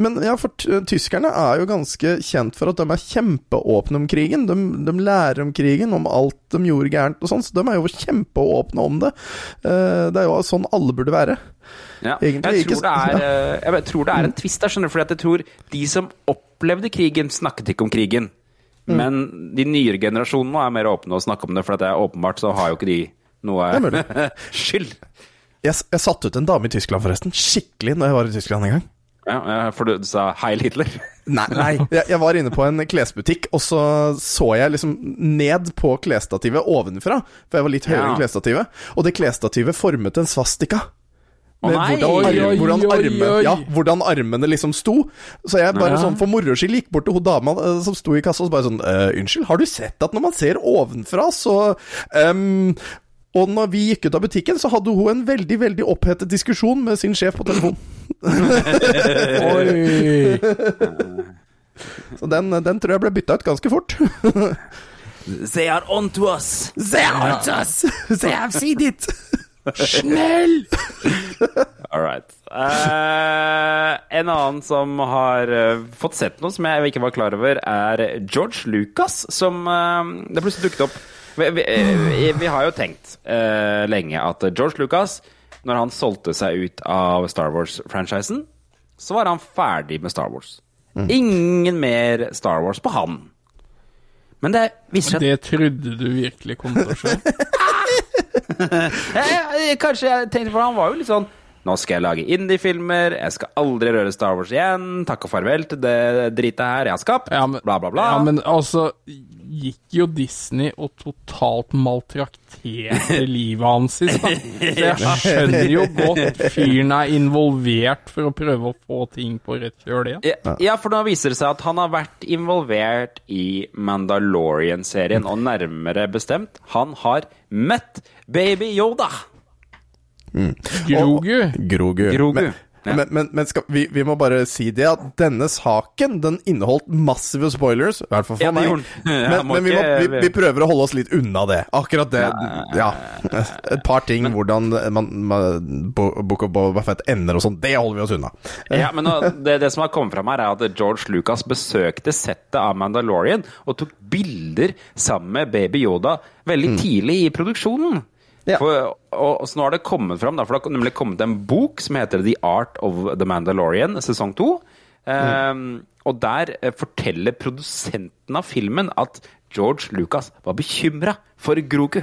Speaker 4: Men ja, for t- tyskerne er jo ganske kjent for at de er kjempeåpne om krigen. De, de lærer om krigen, om alt de gjorde gærent og sånn, så de er jo kjempeåpne om det. Uh, det er jo sånn alle burde være.
Speaker 1: Ja.
Speaker 4: Egentlig
Speaker 1: Jeg, tror
Speaker 4: ikke-
Speaker 1: det er, ja. jeg tror det er en twist der, skjønner du. for jeg tror de som opplevde krigen, snakket ikke om krigen.
Speaker 4: Mm.
Speaker 1: Men de nyere generasjonene er mer åpne å snakke om det, for det er åpenbart så har jo ikke de noe skyld.
Speaker 4: Jeg, jeg satte ut en dame i Tyskland, forresten. Skikkelig, når jeg var i Tyskland en gang.
Speaker 1: Ja, for du sa 'Heil Hitler'.
Speaker 4: Nei, nei. Jeg, jeg var inne på en klesbutikk, og så så jeg liksom ned på klesstativet ovenfra. For jeg var litt høyere
Speaker 1: Ja.
Speaker 4: enn klesstativet. Og det klesstativet formet en svastika. Med
Speaker 1: nei!
Speaker 4: hvordan,
Speaker 5: Oi,
Speaker 4: hvordan, armen,
Speaker 5: oi.
Speaker 4: ja, hvordan armene liksom sto. Så jeg bare
Speaker 1: Ja.
Speaker 4: sånn for moro skyld gikk bort til hun dama uh, som sto i kassa og så bare sånn uh, Unnskyld, har du sett at når man ser ovenfra, så um, Og når vi gikk ut av butikken, så hadde hun en veldig veldig opphetet diskusjon med sin sjef på telefon.
Speaker 5: Oi!
Speaker 4: Så den, den tror jeg ble bytta ut ganske fort.
Speaker 1: They are on to us!
Speaker 4: They are on to us! They have seen it!
Speaker 5: Snell!
Speaker 1: All right. Uh, en annen som har uh, fått sett noe som jeg ikke var klar over, er George Lucas, som uh, Det plutselig dukket opp. Vi, vi, vi har jo tenkt lenge at George Lucas, når han solgte seg ut av Star Wars-franchisen, så var han ferdig med Star Wars. Ingen mer Star Wars på han. Men det viser seg
Speaker 5: Det trodde du virkelig kom til å skje.
Speaker 1: Eh, Kanskje jeg tenkte For han var jo litt sånn Nå skal jeg lage indie-filmer. Jeg skal aldri røre Star Wars igjen. Takk og farvel til det dritet her jeg har skapt. bla, bla, bla.
Speaker 5: Ja, men altså gikk jo Disney og totalt maltrakterte livet hans i stad. Så jeg skjønner jo godt fyren er involvert for å prøve å få ting på rett kjøl igjen.
Speaker 1: Ja, ja, for nå viser det seg at han har vært involvert i Mandalorian-serien, og nærmere bestemt, han har møtt Baby Yoda.
Speaker 5: Grogu.
Speaker 4: Grogu.
Speaker 1: Grogu.
Speaker 4: Men, men, men, men skal, vi, vi må bare si det at denne saken den inneholdt massive spoilers. I hvert fall for
Speaker 1: Ja,
Speaker 4: meg.
Speaker 1: Ja,
Speaker 4: Men, men vi, må, vi, vi prøver å holde oss litt unna det. Akkurat det. Ja. Et par ting, hvordan man, man, Bo- Book of Boba Fett ender og sånn, det holder vi oss unna.
Speaker 1: Ja, men det, det som har kommet fram her, er at George Lucas besøkte settet av Mandalorian og tok bilder sammen med Baby Yoda veldig tidlig i produksjonen. For, og, og så nå har det kommet fram, da, for det har nemlig kommet en bok som heter The Art of the Mandalorian, sesong to. Ehm, og der eh, forteller produsenten av filmen at George Lucas var bekymra for Grogu.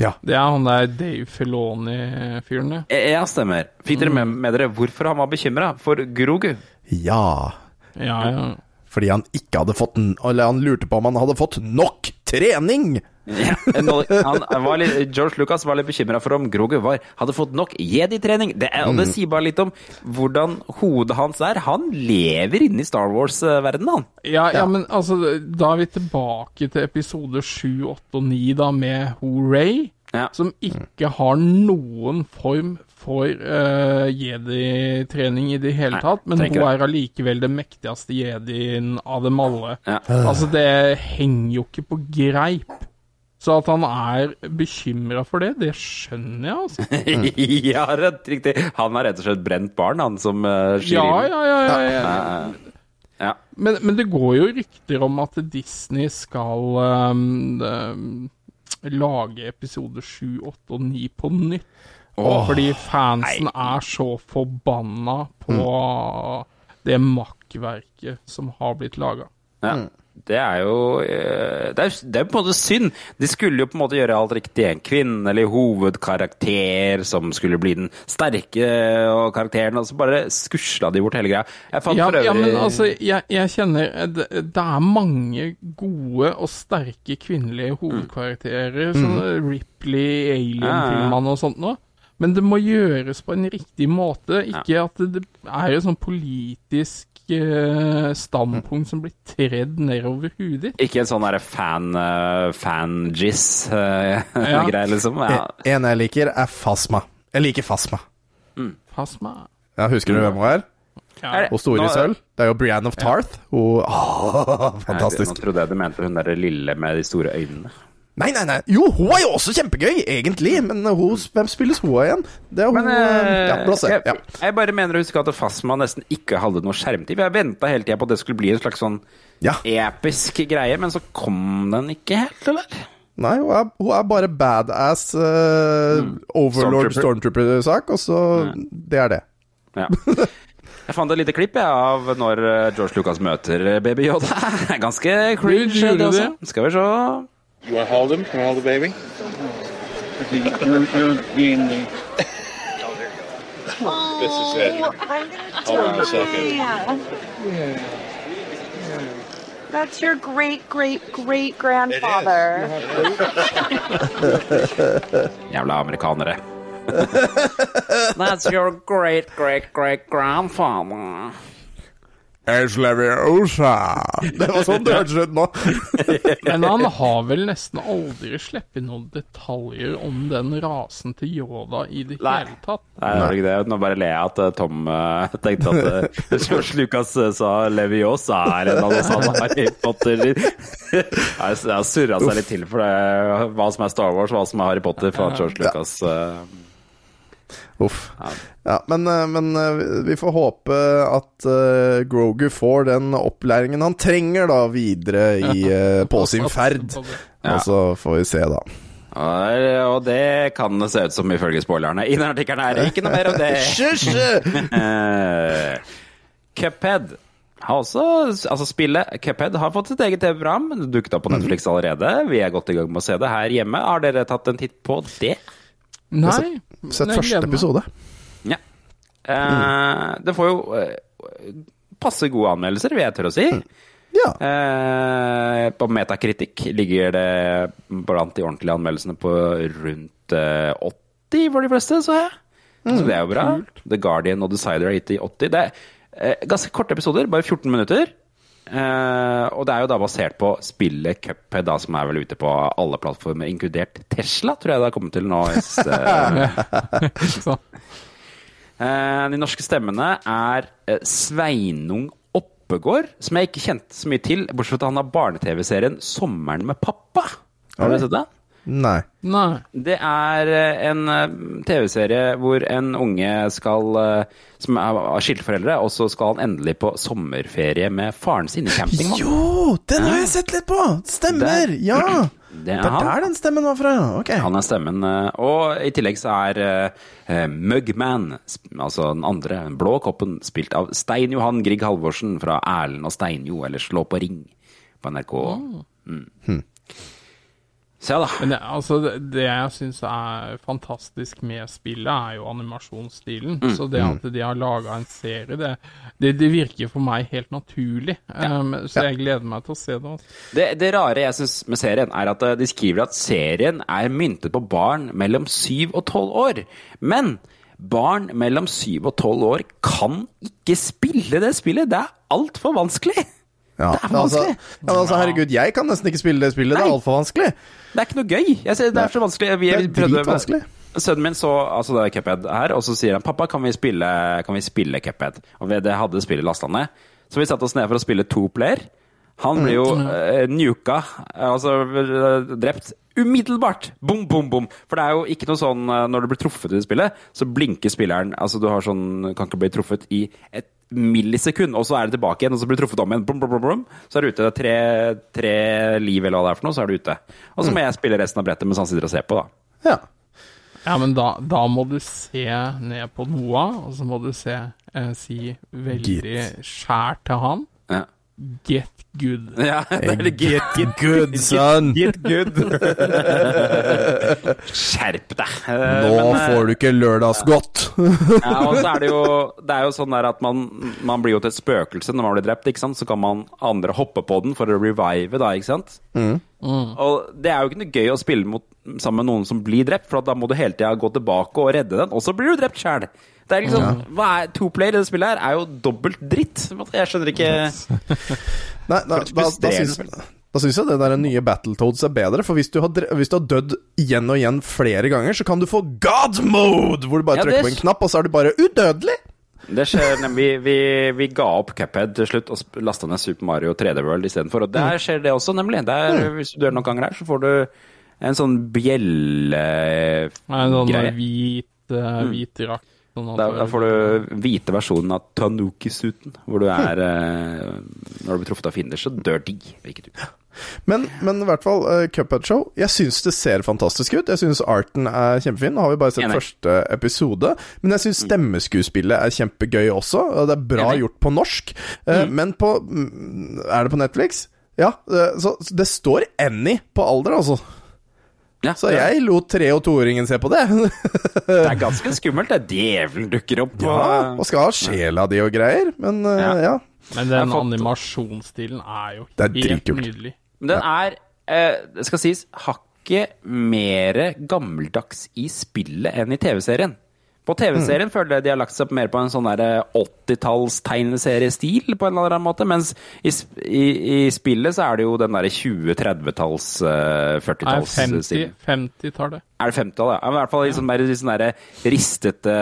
Speaker 4: Ja.
Speaker 5: Det er han der Dave Filoni-fyren, ja.
Speaker 1: Eh, Ja, stemmer. Fikk dere med, med dere hvorfor han var bekymra for Grogu?
Speaker 4: Ja.
Speaker 5: Ja, ja.
Speaker 4: Fordi han ikke hadde fått Eller han lurte på om han hadde fått nok trening!
Speaker 1: Ja, han var litt, George Lucas var litt bekymra for om Grogu var, hadde fått nok jedi-trening. Det, er- og det
Speaker 4: Mm.
Speaker 1: sier bare litt om hvordan hodet hans er. Han lever inne i Star Wars-verdenen, han.
Speaker 5: Ja, ja, men altså, da er vi tilbake til episode 7, 8 og 9, da, med Hooray, som ikke har noen form for uh, jedi-trening i det hele
Speaker 1: Nei,
Speaker 5: tatt, men hun er allikevel den mektigste jedien av dem alle.
Speaker 1: Ja.
Speaker 5: Altså, det henger jo ikke på greip. Så at han er bekymra for det, det skjønner jeg, altså.
Speaker 1: ja, rett, riktig. Han er rett og slett brent barn, han som uh,
Speaker 5: Ja, ja, ja, ja, ja.
Speaker 1: Ja, ja.
Speaker 5: Men, men det går jo rykter om at Disney skal um, lage episode 7, 8 og 9 på nytt.
Speaker 1: Åh,
Speaker 5: fordi fansen er så forbanna på det makkverket som har blitt laga.
Speaker 1: Ja. Det er jo eh, det er, det er på en måte synd. De skulle jo på en måte gjøre alt riktig. En kvinnelig hovedkarakter som skulle bli den sterke og karakteren, og så bare skusla de bort hele greia. Jeg fant
Speaker 5: Ja, ja, men altså, jeg, jeg kjenner eh, det, det er mange gode og sterke kvinnelige hovedkarakterer.
Speaker 1: Mm.
Speaker 5: Sånn Ripley, Alien-filmene og sånt noe. Men det må gjøres på en riktig måte. Ikke at det, det er et sånn politisk eh, standpunkt som blir tredd nedover hudet ditt.
Speaker 1: Ikke en sånn derre fan, uh, fan-jizz-greie,
Speaker 5: Ja.
Speaker 1: liksom. Ja.
Speaker 4: En jeg liker, er Fasma. Jeg liker Fasma.
Speaker 5: Fasma.
Speaker 4: Ja, husker du hvem hun er?
Speaker 5: Ja.
Speaker 4: Hun store i sølv. Det er jo Brienne of Tarth. Hun
Speaker 1: Nå
Speaker 4: Fantastisk.
Speaker 1: trodde jeg du mente hun derre lille med de store øynene.
Speaker 4: Nei, nei, nei. Jo, hun er jo også kjempegøy, egentlig. Men hun, hvem spilles hun igjen? Det er hun
Speaker 1: Men eh,
Speaker 4: Ja, la
Speaker 1: jeg,
Speaker 4: Ja.
Speaker 1: jeg bare mener å huske at Fasma nesten ikke hadde noe skjermtid. Jeg venta hele tida på at det skulle bli en slags sånn episk greie, men så kom den ikke helt, eller?
Speaker 4: Nei, hun er, hun er bare badass eh, Overlord
Speaker 1: Stormtrooper.
Speaker 4: Stormtrooper-sak, og så Det er det.
Speaker 1: Ja. Jeg fant et lite klipp jeg, av når eh, George Lucas møter eh, Baby Yoda. Ganske cringe, det også. Skal vi se.
Speaker 14: You want to hold him? Can I hold the baby? You're, you're being the... This is it. Oh, hold on a second.
Speaker 15: Yeah. That's your great, great, great grandfather.
Speaker 1: Jævla amerikanere. That's your great, great, great grandfather.
Speaker 4: Det var sånn det hørtes ut nå.
Speaker 5: Men han har vel nesten aldri sluppet noen detaljer om den rasen til Yoda i det
Speaker 1: Nei.
Speaker 5: hele tatt.
Speaker 1: Nei, det var ikke det. Nå bare ler jeg at eh, Tom eh, tenkte at uh, George Lucas eh, sa Leviosa er en av oss han Harry Potter. Jeg så har surra seg litt til for det, hva som er Star Wars, hva som er Harry Potter fra George Lucas.
Speaker 4: Uff. Ja, men, eh, men eh, vi får håpe at uh, Grogu får den opplæringen han trenger da videre i, uh, på sin ferd. Og så får vi se, da.
Speaker 1: Og og det kan det se ut som ifølge spoilerne i denne artikkelen det Ikke noe mer om det. Cuphead har også Altså, spillet Cuphead har fått sitt eget TV-program. Det dukket opp på Netflix allerede. Vi er godt i gang med å se det her hjemme. Har dere tatt en titt på det?
Speaker 5: Nei.
Speaker 4: Sett første episode.
Speaker 1: Ja. Eh, Det får jo uh, passe gode anmeldelser, vil jeg tørre å si. Eh, på Metakritikk ligger det blant de ordentlige anmeldelsene på rundt eh, 80 for de fleste, så jeg. Så det er jo bra. The Guardian og Decider har gitt de 80. Det er eh, ganske korte episoder, bare 14 minutter. Eh, og det er jo da basert på spillet Cuphead, da, som er vel ute på alle plattformer, inkludert Tesla, tror jeg det har kommet til nå. uh, de norske stemmene er Sveinung Oppegård, som jeg ikke kjente så mye til, bortsett fra at han har barne-TV-serien 'Sommeren med pappa'. Har du sett det?
Speaker 4: Nei.
Speaker 5: Nei.
Speaker 1: Det er eh, en eh, TV-serie hvor en unge skal eh, som er av skilteforeldre, og så skal han endelig på sommerferie med faren sin i campingvogn.
Speaker 4: Jo, den har jeg sett litt på! Stemmer!
Speaker 1: Det,
Speaker 4: Ja!
Speaker 1: Det
Speaker 4: Det
Speaker 1: er
Speaker 4: er der den stemmen var fra, ja. Ok.
Speaker 1: Han er stemmen. Og i tillegg så er uh, Mugman, altså den andre, den blå koppen, spilt av Stein Johan Grieg Halvorsen fra Erlend og Steinjo, eller Slå på ring på NRK. Mm. Se da.
Speaker 5: Men det, altså, det, det jeg syns er fantastisk med spillet, er jo animasjonsstilen.
Speaker 1: Mm.
Speaker 5: Så det at de har laga en serie, det, det, det virker for meg helt naturlig. Um, så jeg gleder meg til å se det. Også.
Speaker 1: Det, det rare jeg syns med serien, er at eh, de skriver at serien er myntet på barn mellom 7 og 12 år. Men barn mellom 7 og 12 år kan ikke spille det spillet. Det er altfor vanskelig.
Speaker 4: Ja,
Speaker 1: Det er for
Speaker 4: altså,
Speaker 1: vanskelig.
Speaker 4: ja, altså, herregud, jeg kan nesten ikke spille det spillet. Det er
Speaker 1: Nei.
Speaker 4: altfor vanskelig.
Speaker 1: Det er ikke noe gøy. Ser, det er så vanskelig. Vi,
Speaker 4: Det er dritvanskelig.
Speaker 1: Sønnen min så altså det er Cuphead her, og så sier han 'pappa, kan vi spille, kan vi spille Cuphead?' Og det hadde spillet lasta ned. Så vi satte oss ned for å spille to player. Han blir jo
Speaker 4: Mm.
Speaker 1: uh, nuka, altså eh, drept umiddelbart. Bom, bom, bom. For det er jo ikke noe sånn eh, når du blir truffet i det spillet, så blinker spilleren Altså du har sånn Kan ikke bli truffet i et millisekund, og så er det tilbake igjen, og så blir du truffet om igjen. Bom, bom, bom, bom. Så er du ute. Det er tre, tre liv eller hva det er for noe, så er du ute. Og så må jeg spille resten av brettet mens han sitter og ser på, da.
Speaker 4: Ja.
Speaker 5: Ja, men da, da må du se ned på Noah, og så må du se eh, si veldig skjær til han.
Speaker 1: Ja.
Speaker 5: Get good.
Speaker 1: Ja, det er get, get
Speaker 4: good, son.
Speaker 1: Get, get good. Skjerp deg.
Speaker 4: Nå
Speaker 1: men, eh,
Speaker 4: får du ikke lørdagsgodt.
Speaker 1: ja, og så er det jo Det er jo sånn der at man, man blir jo til et spøkelse når man blir drept, ikke sant. Så kan man andre hoppe på den for å revive, da, ikke sant.
Speaker 4: Mm.
Speaker 1: Og det er jo ikke noe gøy å spille mot, sammen med noen som blir drept, for da må du hele tida gå tilbake og redde den, og så blir du drept sjæl. Det er liksom, hva er To player i det spillet her er jo dobbelt dritt. Jeg skjønner ikke
Speaker 4: Nei, da, da, da, syns, da syns jeg det der nye Battletoads er bedre. For hvis du, har, hvis du har dødd igjen og igjen flere ganger, så kan du få God mode! Hvor du bare
Speaker 1: Ja,
Speaker 4: trykker på en knapp, og så er du bare udødelig!
Speaker 1: Det skjer nemlig Vi, vi ga opp Cuphead til slutt og lasta ned Super Mario 3D World istedenfor. Og der skjer det også, nemlig. Der, Hvis du dør noen ganger der, så får du en sånn bjellegreie.
Speaker 5: En sånn hvit, uh, hvit drakt.
Speaker 1: Da, da får du hvite versjonen av Tanuki-suiten, hvor du er eh, Når du blir truffet av fiender, så dør de, ikke du.
Speaker 4: Men, men i hvert fall, uh, Cuphead Show Jeg syns det ser fantastisk ut. Jeg syns arten er kjempefin. Nå har vi bare sett
Speaker 1: Enig.
Speaker 4: første episode. Men jeg syns stemmeskuespillet er kjempegøy også. Det er bra
Speaker 1: Enig.
Speaker 4: gjort på norsk. Uh, Men på mm, Er det på Netflix? Ja. uh, Så så det står Annie på alder, altså.
Speaker 1: Ja,
Speaker 4: Så jeg lot tre- og toåringen se på det.
Speaker 1: Det er ganske skummelt. Det er djevelen dukker opp.
Speaker 4: ja, og skal ha sjela di og greier. Men uh,
Speaker 1: Ja.
Speaker 4: ja.
Speaker 5: Men den
Speaker 1: fått-
Speaker 5: animasjonsstilen er jo
Speaker 4: er
Speaker 5: helt nydelig.
Speaker 1: Men den er, eh, skal sies, hakket mer gammeldags i spillet enn i TV-serien. På TV-serien føler jeg de har lagt seg mer på en sånn 80-talls tegneseriestil, på en eller annen måte, mens i, i, i spillet så er det jo den derre 20-30-talls, uh, 40-talls-stilen.
Speaker 5: 50, 50-tallet.
Speaker 1: Er det 50-tallet? Ja, men i hvert fall i mer sånn der ristete,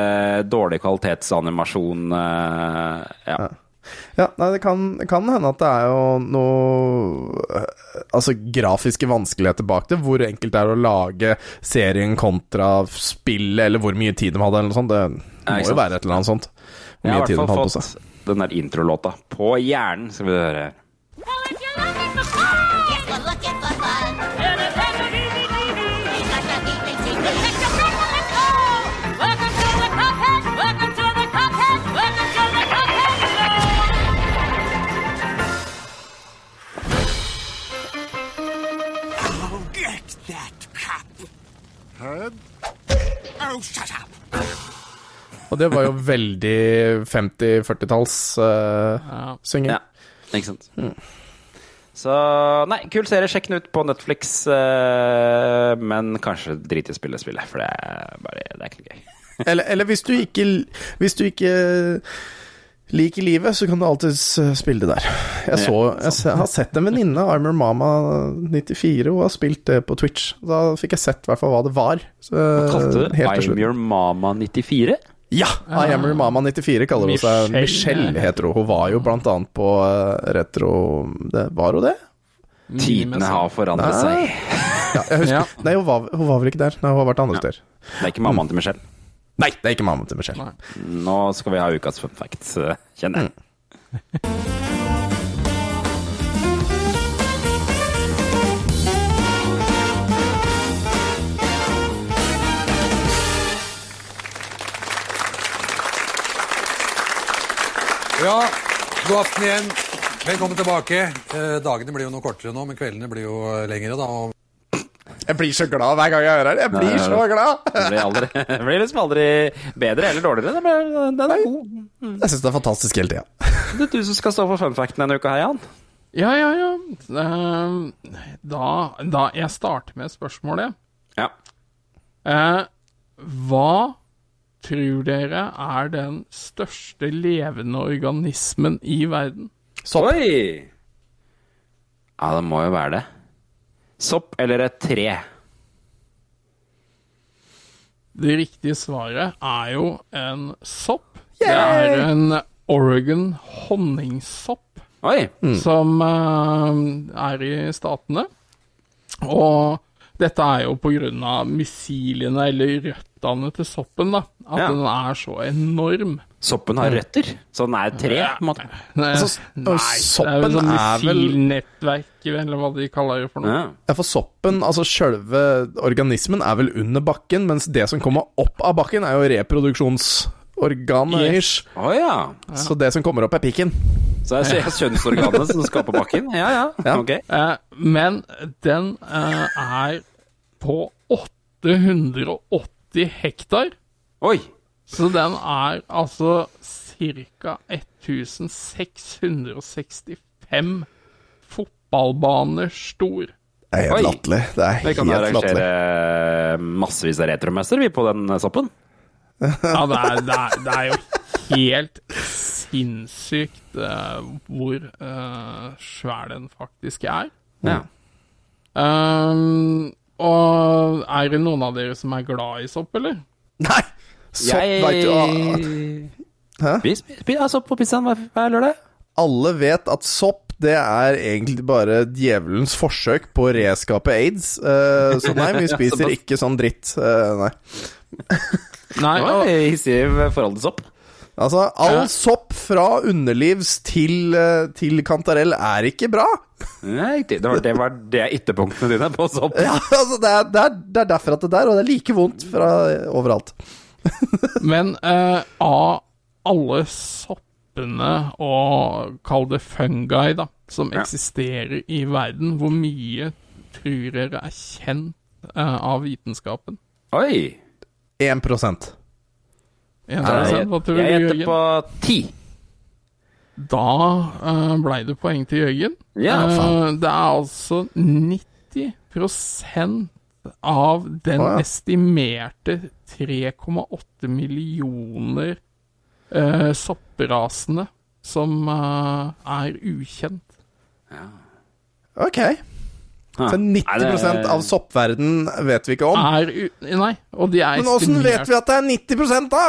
Speaker 1: dårlig kvalitetsanimasjon. Ja. ja.
Speaker 4: Ja, nei, det kan, kan hende at det er jo noe eh, Altså grafiske vanskeligheter bak det. Hvor enkelt det er å lage serien kontra spillet, eller hvor mye tid de hadde, eller noe sånt. Det må jo være et eller annet sånt. Hvor mye tid de hadde på seg.
Speaker 1: Jeg har i hvert fall fått den der introlåta på hjernen, skal vi høre.
Speaker 2: Oh, Herb? Oh, shut up.
Speaker 4: Og det var jo veldig 50-40-talls uh, synging.
Speaker 1: Ja, ikke sant. Så nei, kul serie. Sjekk den ut på Netflix. Uh, men kanskje drit i å spille spillet, for det er bare Det er ikke noe gøy.
Speaker 4: Eller, eller hvis du ikke Hvis du ikke liker livet, så kan du alltids spille det der. Jeg, så, jeg har sett en venninne, Armor Mama 94, hun har spilt det på Twitch. Da fikk jeg sett i hvert fall hva det var. Så,
Speaker 1: Hva kalte du det?
Speaker 4: Armor
Speaker 1: I'm. Your Mama 94?
Speaker 4: Ja! I Am Your Mama 94 kaller hun seg.
Speaker 1: Michelle.
Speaker 4: Heter hun. Hun var jo blant annet på eh, retro det, Var hun det?
Speaker 1: Tidene har forandret
Speaker 4: Nei.
Speaker 1: seg.
Speaker 4: Ja, jeg husker. Nei, hun var, hun var vel ikke der. Nei, hun har vært andre steder.
Speaker 1: Det er ikke mammaen til Michelle.
Speaker 4: Nei, det er ikke mamma til Michelle.
Speaker 1: Nå skal vi ha ukas fun fact, eh, kjenner jeg.
Speaker 16: Ja, god aften igjen. Velkommen tilbake. Eh, dagene blir jo noe kortere nå, men kveldene blir jo eh, lengre, da. Og
Speaker 4: Jeg blir så glad hver gang jeg hører det. Jeg blir så glad!
Speaker 1: Det blir, aldri, det blir liksom aldri bedre eller dårligere. Den er, den er god.
Speaker 4: Jeg syns det er fantastisk hele tida.
Speaker 1: Det er du som skal stå for funfacten denne uka her, Jan.
Speaker 5: Ja, ja, ja. Eh, Da, da Jeg starter med spørsmålet.
Speaker 1: Ja.
Speaker 5: Eh, hva tror dere er den største levende organismen i verden?
Speaker 4: Sopp.
Speaker 1: Oi! Ja, det må jo være det. Sopp eller et tre?
Speaker 5: Det riktige svaret er jo en sopp. Det er en Oregon honningsopp
Speaker 1: Oi!
Speaker 5: som uh, er i statene. Og dette er jo av mysilene, eller røttene til soppen, da. At
Speaker 1: Ja.
Speaker 5: den er så enorm.
Speaker 1: Soppen har røtter, så den er et tre, på en måte.
Speaker 5: Nei,
Speaker 4: Altså,
Speaker 5: nei, det er sånn
Speaker 4: er vel-
Speaker 5: missilnettverk, eller hva de kaller det for noe.
Speaker 1: Ja.
Speaker 4: Ja, for soppen, altså sjølve organismen, er vel under bakken, mens det som kommer opp av bakken, er jo reproduksjonsorganet.
Speaker 5: Yes.
Speaker 4: ish.
Speaker 1: Å ja.
Speaker 4: Så det som kommer opp, er pikken.
Speaker 1: Så det er kjønnsorganet som skal på bakken? Ja, ja.
Speaker 4: Ja.
Speaker 1: Ok.
Speaker 5: Uh, men den uh, er på 880 hektar.
Speaker 1: Oi!
Speaker 5: Så den er altså ca. 1665 fotballbaner stor.
Speaker 4: Det er helt latterlig. Det er
Speaker 1: Vi kan
Speaker 4: helt
Speaker 1: arrangere massevis av retromesser, vi, på den soppen.
Speaker 5: Ja, det er, det er, det er jo helt sinnssykt uh, hvor uh, svær den faktisk er.
Speaker 1: Ja.
Speaker 5: Um, og er det noen av dere som er glad i sopp, eller?
Speaker 4: Nei! Sopp,
Speaker 1: Jeg
Speaker 4: veit du Hæ?
Speaker 1: Spis, spis sopp på pizzaen hver lørdag.
Speaker 4: Alle vet at sopp det er egentlig bare djevelens forsøk på å reskape aids. Uh, så nei, vi spiser ikke sånn dritt. Uh, nei.
Speaker 5: Nei,
Speaker 1: Det var
Speaker 5: og,
Speaker 1: hissig forhold til sopp.
Speaker 4: Altså, all
Speaker 5: Ja.
Speaker 4: sopp fra underlivs til, eh, til kantarell er ikke bra.
Speaker 1: Nei. Det var, det var det ytterpunktene dine på sopp.
Speaker 4: Ja, altså, det, er, det, er, det er derfor at det er, og det er like vondt fra overalt.
Speaker 5: men eh, av alle soppene og kall det fungi, da, som
Speaker 1: Ja.
Speaker 5: eksisterer i verden, hvor mye tror dere er kjent eh, av vitenskapen?
Speaker 1: Oi!
Speaker 4: 1
Speaker 5: En
Speaker 1: Jeg,
Speaker 5: prosent, hva tror du,
Speaker 1: jeg gjetter
Speaker 5: Jørgen?
Speaker 1: på 10.
Speaker 5: Da uh, blei det poeng til Jørgen.
Speaker 1: Ja,
Speaker 5: Eh,
Speaker 1: faen.
Speaker 5: det er altså 90% av den
Speaker 4: oh, ja.
Speaker 5: estimerte 3,8 millioner uh, sopprasene som uh, er ukjent.
Speaker 4: Ok. Så 90
Speaker 1: Nei, det-
Speaker 4: av soppverden vet vi ikke om.
Speaker 5: Er u nei, og de er
Speaker 4: Men åssen vet vi at det er 90 da?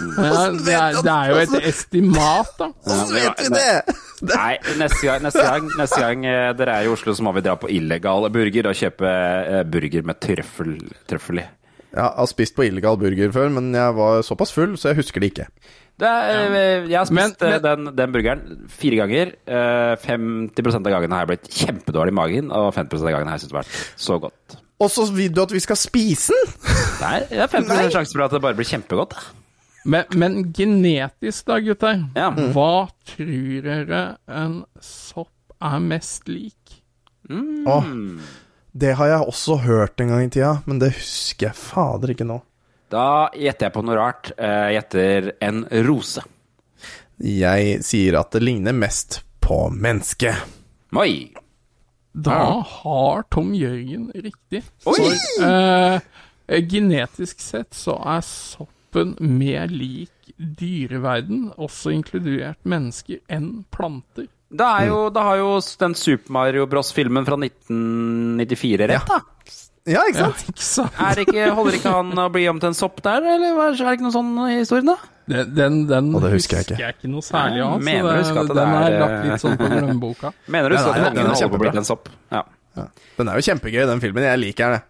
Speaker 5: Ja, det, er, det er jo et estimat, da.
Speaker 4: Åssen vet vi det?
Speaker 1: Nei, neste gang, neste gang, neste gang eh, dere er i Oslo, så må vi dra på illegal burger og kjøpe eh, burger med trøffel, trøffel i.
Speaker 4: Jeg har spist på illegal burger før, men jeg var såpass full, så jeg husker det ikke.
Speaker 1: Er, eh, Jeg har spist
Speaker 5: Men-
Speaker 1: eh,
Speaker 5: men-
Speaker 1: den, den burgeren fire ganger. Eh, 50% av gangene har jeg blitt kjempedårlig i magen, og 50% av gangene har jeg syntes det har vært så godt.
Speaker 4: Og så vil du at vi skal spise den?
Speaker 1: Nei, det er 50 sjanse for at det bare blir kjempegodt.
Speaker 5: Men, men genetisk, da, gutter.
Speaker 1: Ja.
Speaker 5: Hva tror dere en sopp er mest lik?
Speaker 1: Mm.
Speaker 4: Åh, det har jeg også hørt en gang i tida, men det husker jeg fader ikke nå.
Speaker 1: Da gjetter jeg på noe rart. Eh, Jeg gjetter en rose.
Speaker 4: Jeg sier at det ligner mest på menneske.
Speaker 1: Oi!
Speaker 5: Da har Tom Jørgen riktig.
Speaker 1: Oi!
Speaker 5: For eh, genetisk sett så er soppen mer lik dyreverden, også inkludert mennesker, enn planter.
Speaker 1: Da, er jo, da har jo den Super Mario Bros.-filmen fra 1994 rett, da.
Speaker 4: Ja, ikke sant?
Speaker 5: ikke sant?
Speaker 1: Er ikke, holder ikke han å bli om til en sopp der, eller er det ikke noe sånn i historien, da?
Speaker 5: Den, den, den
Speaker 4: Og det husker jeg ikke.
Speaker 5: jeg ikke noe særlig av.
Speaker 1: Mener du
Speaker 5: det-
Speaker 1: husker at det
Speaker 5: den
Speaker 1: er,
Speaker 5: er lagt litt sånn på glemmeboka.
Speaker 1: Mener du
Speaker 4: Den
Speaker 1: så
Speaker 4: er-
Speaker 1: at
Speaker 4: den er
Speaker 1: holder på å bli til en sopp? Ja.
Speaker 4: Den er jo kjempegøy, den filmen. Jeg liker den.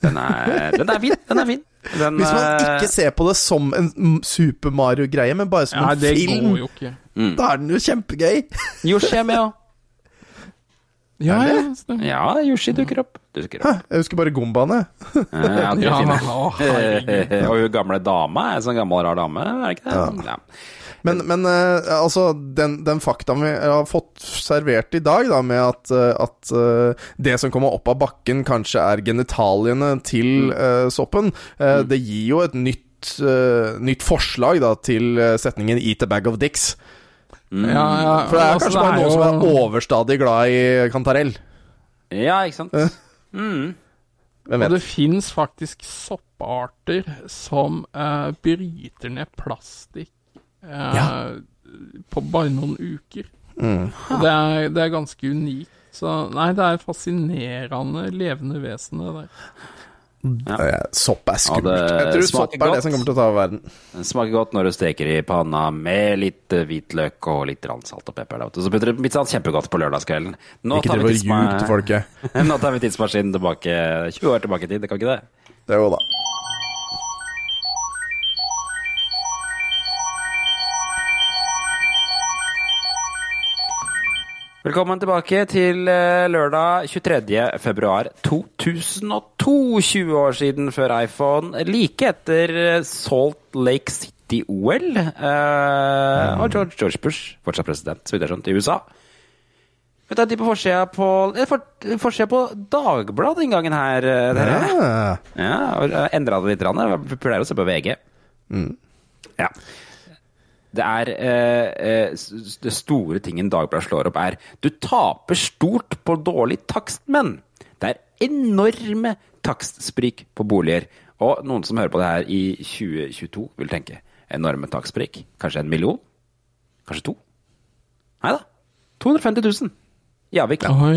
Speaker 1: Den er, den er fin. Den er fin. Den,
Speaker 4: Hvis man
Speaker 1: eh,
Speaker 4: ikke ser på det som en Super Mario-greie, men bare som
Speaker 5: Ja,
Speaker 4: en film, da er den jo kjempegøy.
Speaker 1: Yoshi er med òg.
Speaker 5: Ja, ja.
Speaker 1: Ja, Yoshi dukker opp. Dukker opp.
Speaker 4: Jeg husker bare gombaene.
Speaker 1: Ja,
Speaker 5: Ja.
Speaker 1: Og hun gamle dama er en sånn gammel, rar dame, er det ikke det? Ja.
Speaker 4: Men, men eh, altså, den, den faktaen vi har fått servert i dag, da, med at, eh, at eh, det som kommer opp av bakken, kanskje er genitaliene til uh, soppen, eh, det gir jo et nytt, uh, nytt forslag da, til setningen 'eat a bag of dicks'.
Speaker 5: Ja, ja,
Speaker 4: For det er
Speaker 5: altså,
Speaker 4: kanskje bare
Speaker 5: det er
Speaker 4: noen som er overstadig glad i kantarell.
Speaker 1: ja, ikke sant?
Speaker 4: Eh.
Speaker 1: Mm.
Speaker 4: Hvem
Speaker 5: Og det fins faktisk sopparter som uh, bryter ned plastikk eh, på bare noen uker.
Speaker 4: Mm.
Speaker 5: Og det er, det er ganske unikt. Så nei, det er fascinerende levende vesen, det der.
Speaker 4: Eh, Sopp er skummelt.
Speaker 1: Ja,
Speaker 4: jeg tror sopp
Speaker 1: er
Speaker 4: er det som kommer til å ta over verden.
Speaker 1: Den smaker godt når du steker i panna med litt eh, hvitløk og litt salt og pepper. Og. Så putter du sånn kjempegodt på lørdagskvelden. Nå
Speaker 4: Ikke
Speaker 1: tar
Speaker 4: driv
Speaker 1: vi
Speaker 4: og ljug til folket.
Speaker 1: Nå tar vi tidsmaskinen tilbake 20 år tilbake i tid, det kan ikke det?
Speaker 4: Det er jo da.
Speaker 1: Velkommen tilbake til eh, lørdag 23. februar 2002. 20 år siden før iPhone. Like etter eh, Salt Lake City-OL. Eh, og George, George Bush, fortsatt president, så vidt jeg har skjønt, i USA. Vet du, de på forsida på, for, forsida på Dagbladet den gangen her. dere.
Speaker 4: Ja.
Speaker 1: Ja, endra det litt. Vi pleier å se på VG. Mm. Ja. Det er eh, eh, Det store tingen Dagbladet slår opp, er Du taper stort på dårlig takst, men det er enorme takstsprik på boliger. Og noen som hører på det her i 2022, vil tenke enorme takstsprik. Kanskje en million? Kanskje to? Nei da. 250 000 i avvik.
Speaker 5: Ja.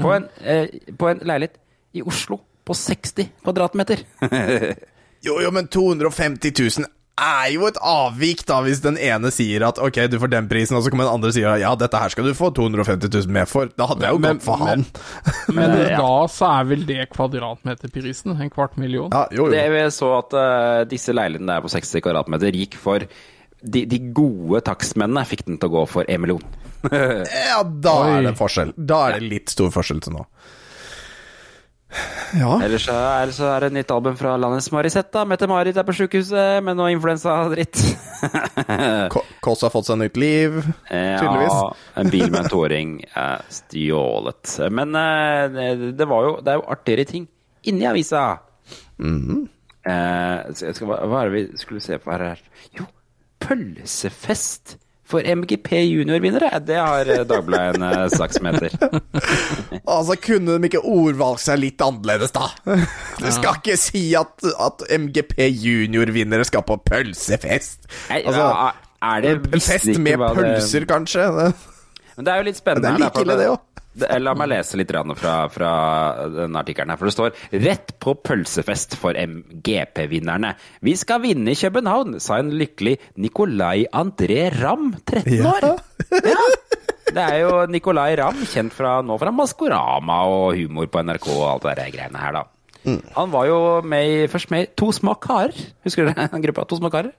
Speaker 1: På, eh, på en leilighet i Oslo på 60 kvadratmeter.
Speaker 4: Jo, jo, men 250 000 er jo et avvik, da, hvis den ene sier at ok, du får den prisen, og så kommer den andre og sier ja, dette her skal du få 250 000 mer for. Da hadde jeg jo
Speaker 5: Men-
Speaker 4: gått for han.
Speaker 5: Men
Speaker 1: men ja.
Speaker 5: da så er vel det kvadratmeterprisen? En kvart million?
Speaker 4: Ja, jo,
Speaker 1: Det
Speaker 4: jo.
Speaker 1: vi så at uh, disse leilighetene der på 60 kvadratmeter gikk for de, de gode takstmennene fikk den til å gå for en million.
Speaker 4: Ja, da
Speaker 5: Oi.
Speaker 4: er det forskjell. Da er det litt stor forskjell til nå. Ja.
Speaker 1: Ellers så er det et nytt album fra landets Marisette. Mette-Marit er på sjukehuset med noe influensadritt.
Speaker 4: Kåss har fått seg nytt liv, tydeligvis.
Speaker 1: Ja, en bil med en toåring er stjålet. Men eh, det- jo Det er jo artigere ting inni avisa.
Speaker 4: Mhm.
Speaker 1: Eh, så skal, hva, hva er det vi skulle se på her? Jo, pølsefest for MGP junior-vinnere. Det har eh, Dagbladet en eh, sak som heter.
Speaker 4: Altså, kunne de ikke ordvalgt seg litt annerledes, da? Du skal ikke si at, at MGP junior-vinnere skal på pølsefest.
Speaker 1: Nei,
Speaker 4: Altså,
Speaker 1: ja, er det
Speaker 4: fest med
Speaker 1: pølser, det-
Speaker 4: kanskje?
Speaker 1: Men det er jo litt spennende.
Speaker 4: Det er like ille, det også.
Speaker 1: Det- La meg lese litt fra, fra den artikkelen her. For det står 'Rett på pølsefest for MGP-vinnerne'. Vi skal vinne i København, sa en lykkelig Nicolai André Ramm, 13 år. Ja. Det er jo Nicolai Ramm, kjent fra, nå fra Maskorama og humor på NRK og alt det der greiene her, da.
Speaker 4: Mm.
Speaker 1: Han var jo med i, først med i To små karer. Husker dere den gruppa? To små karer?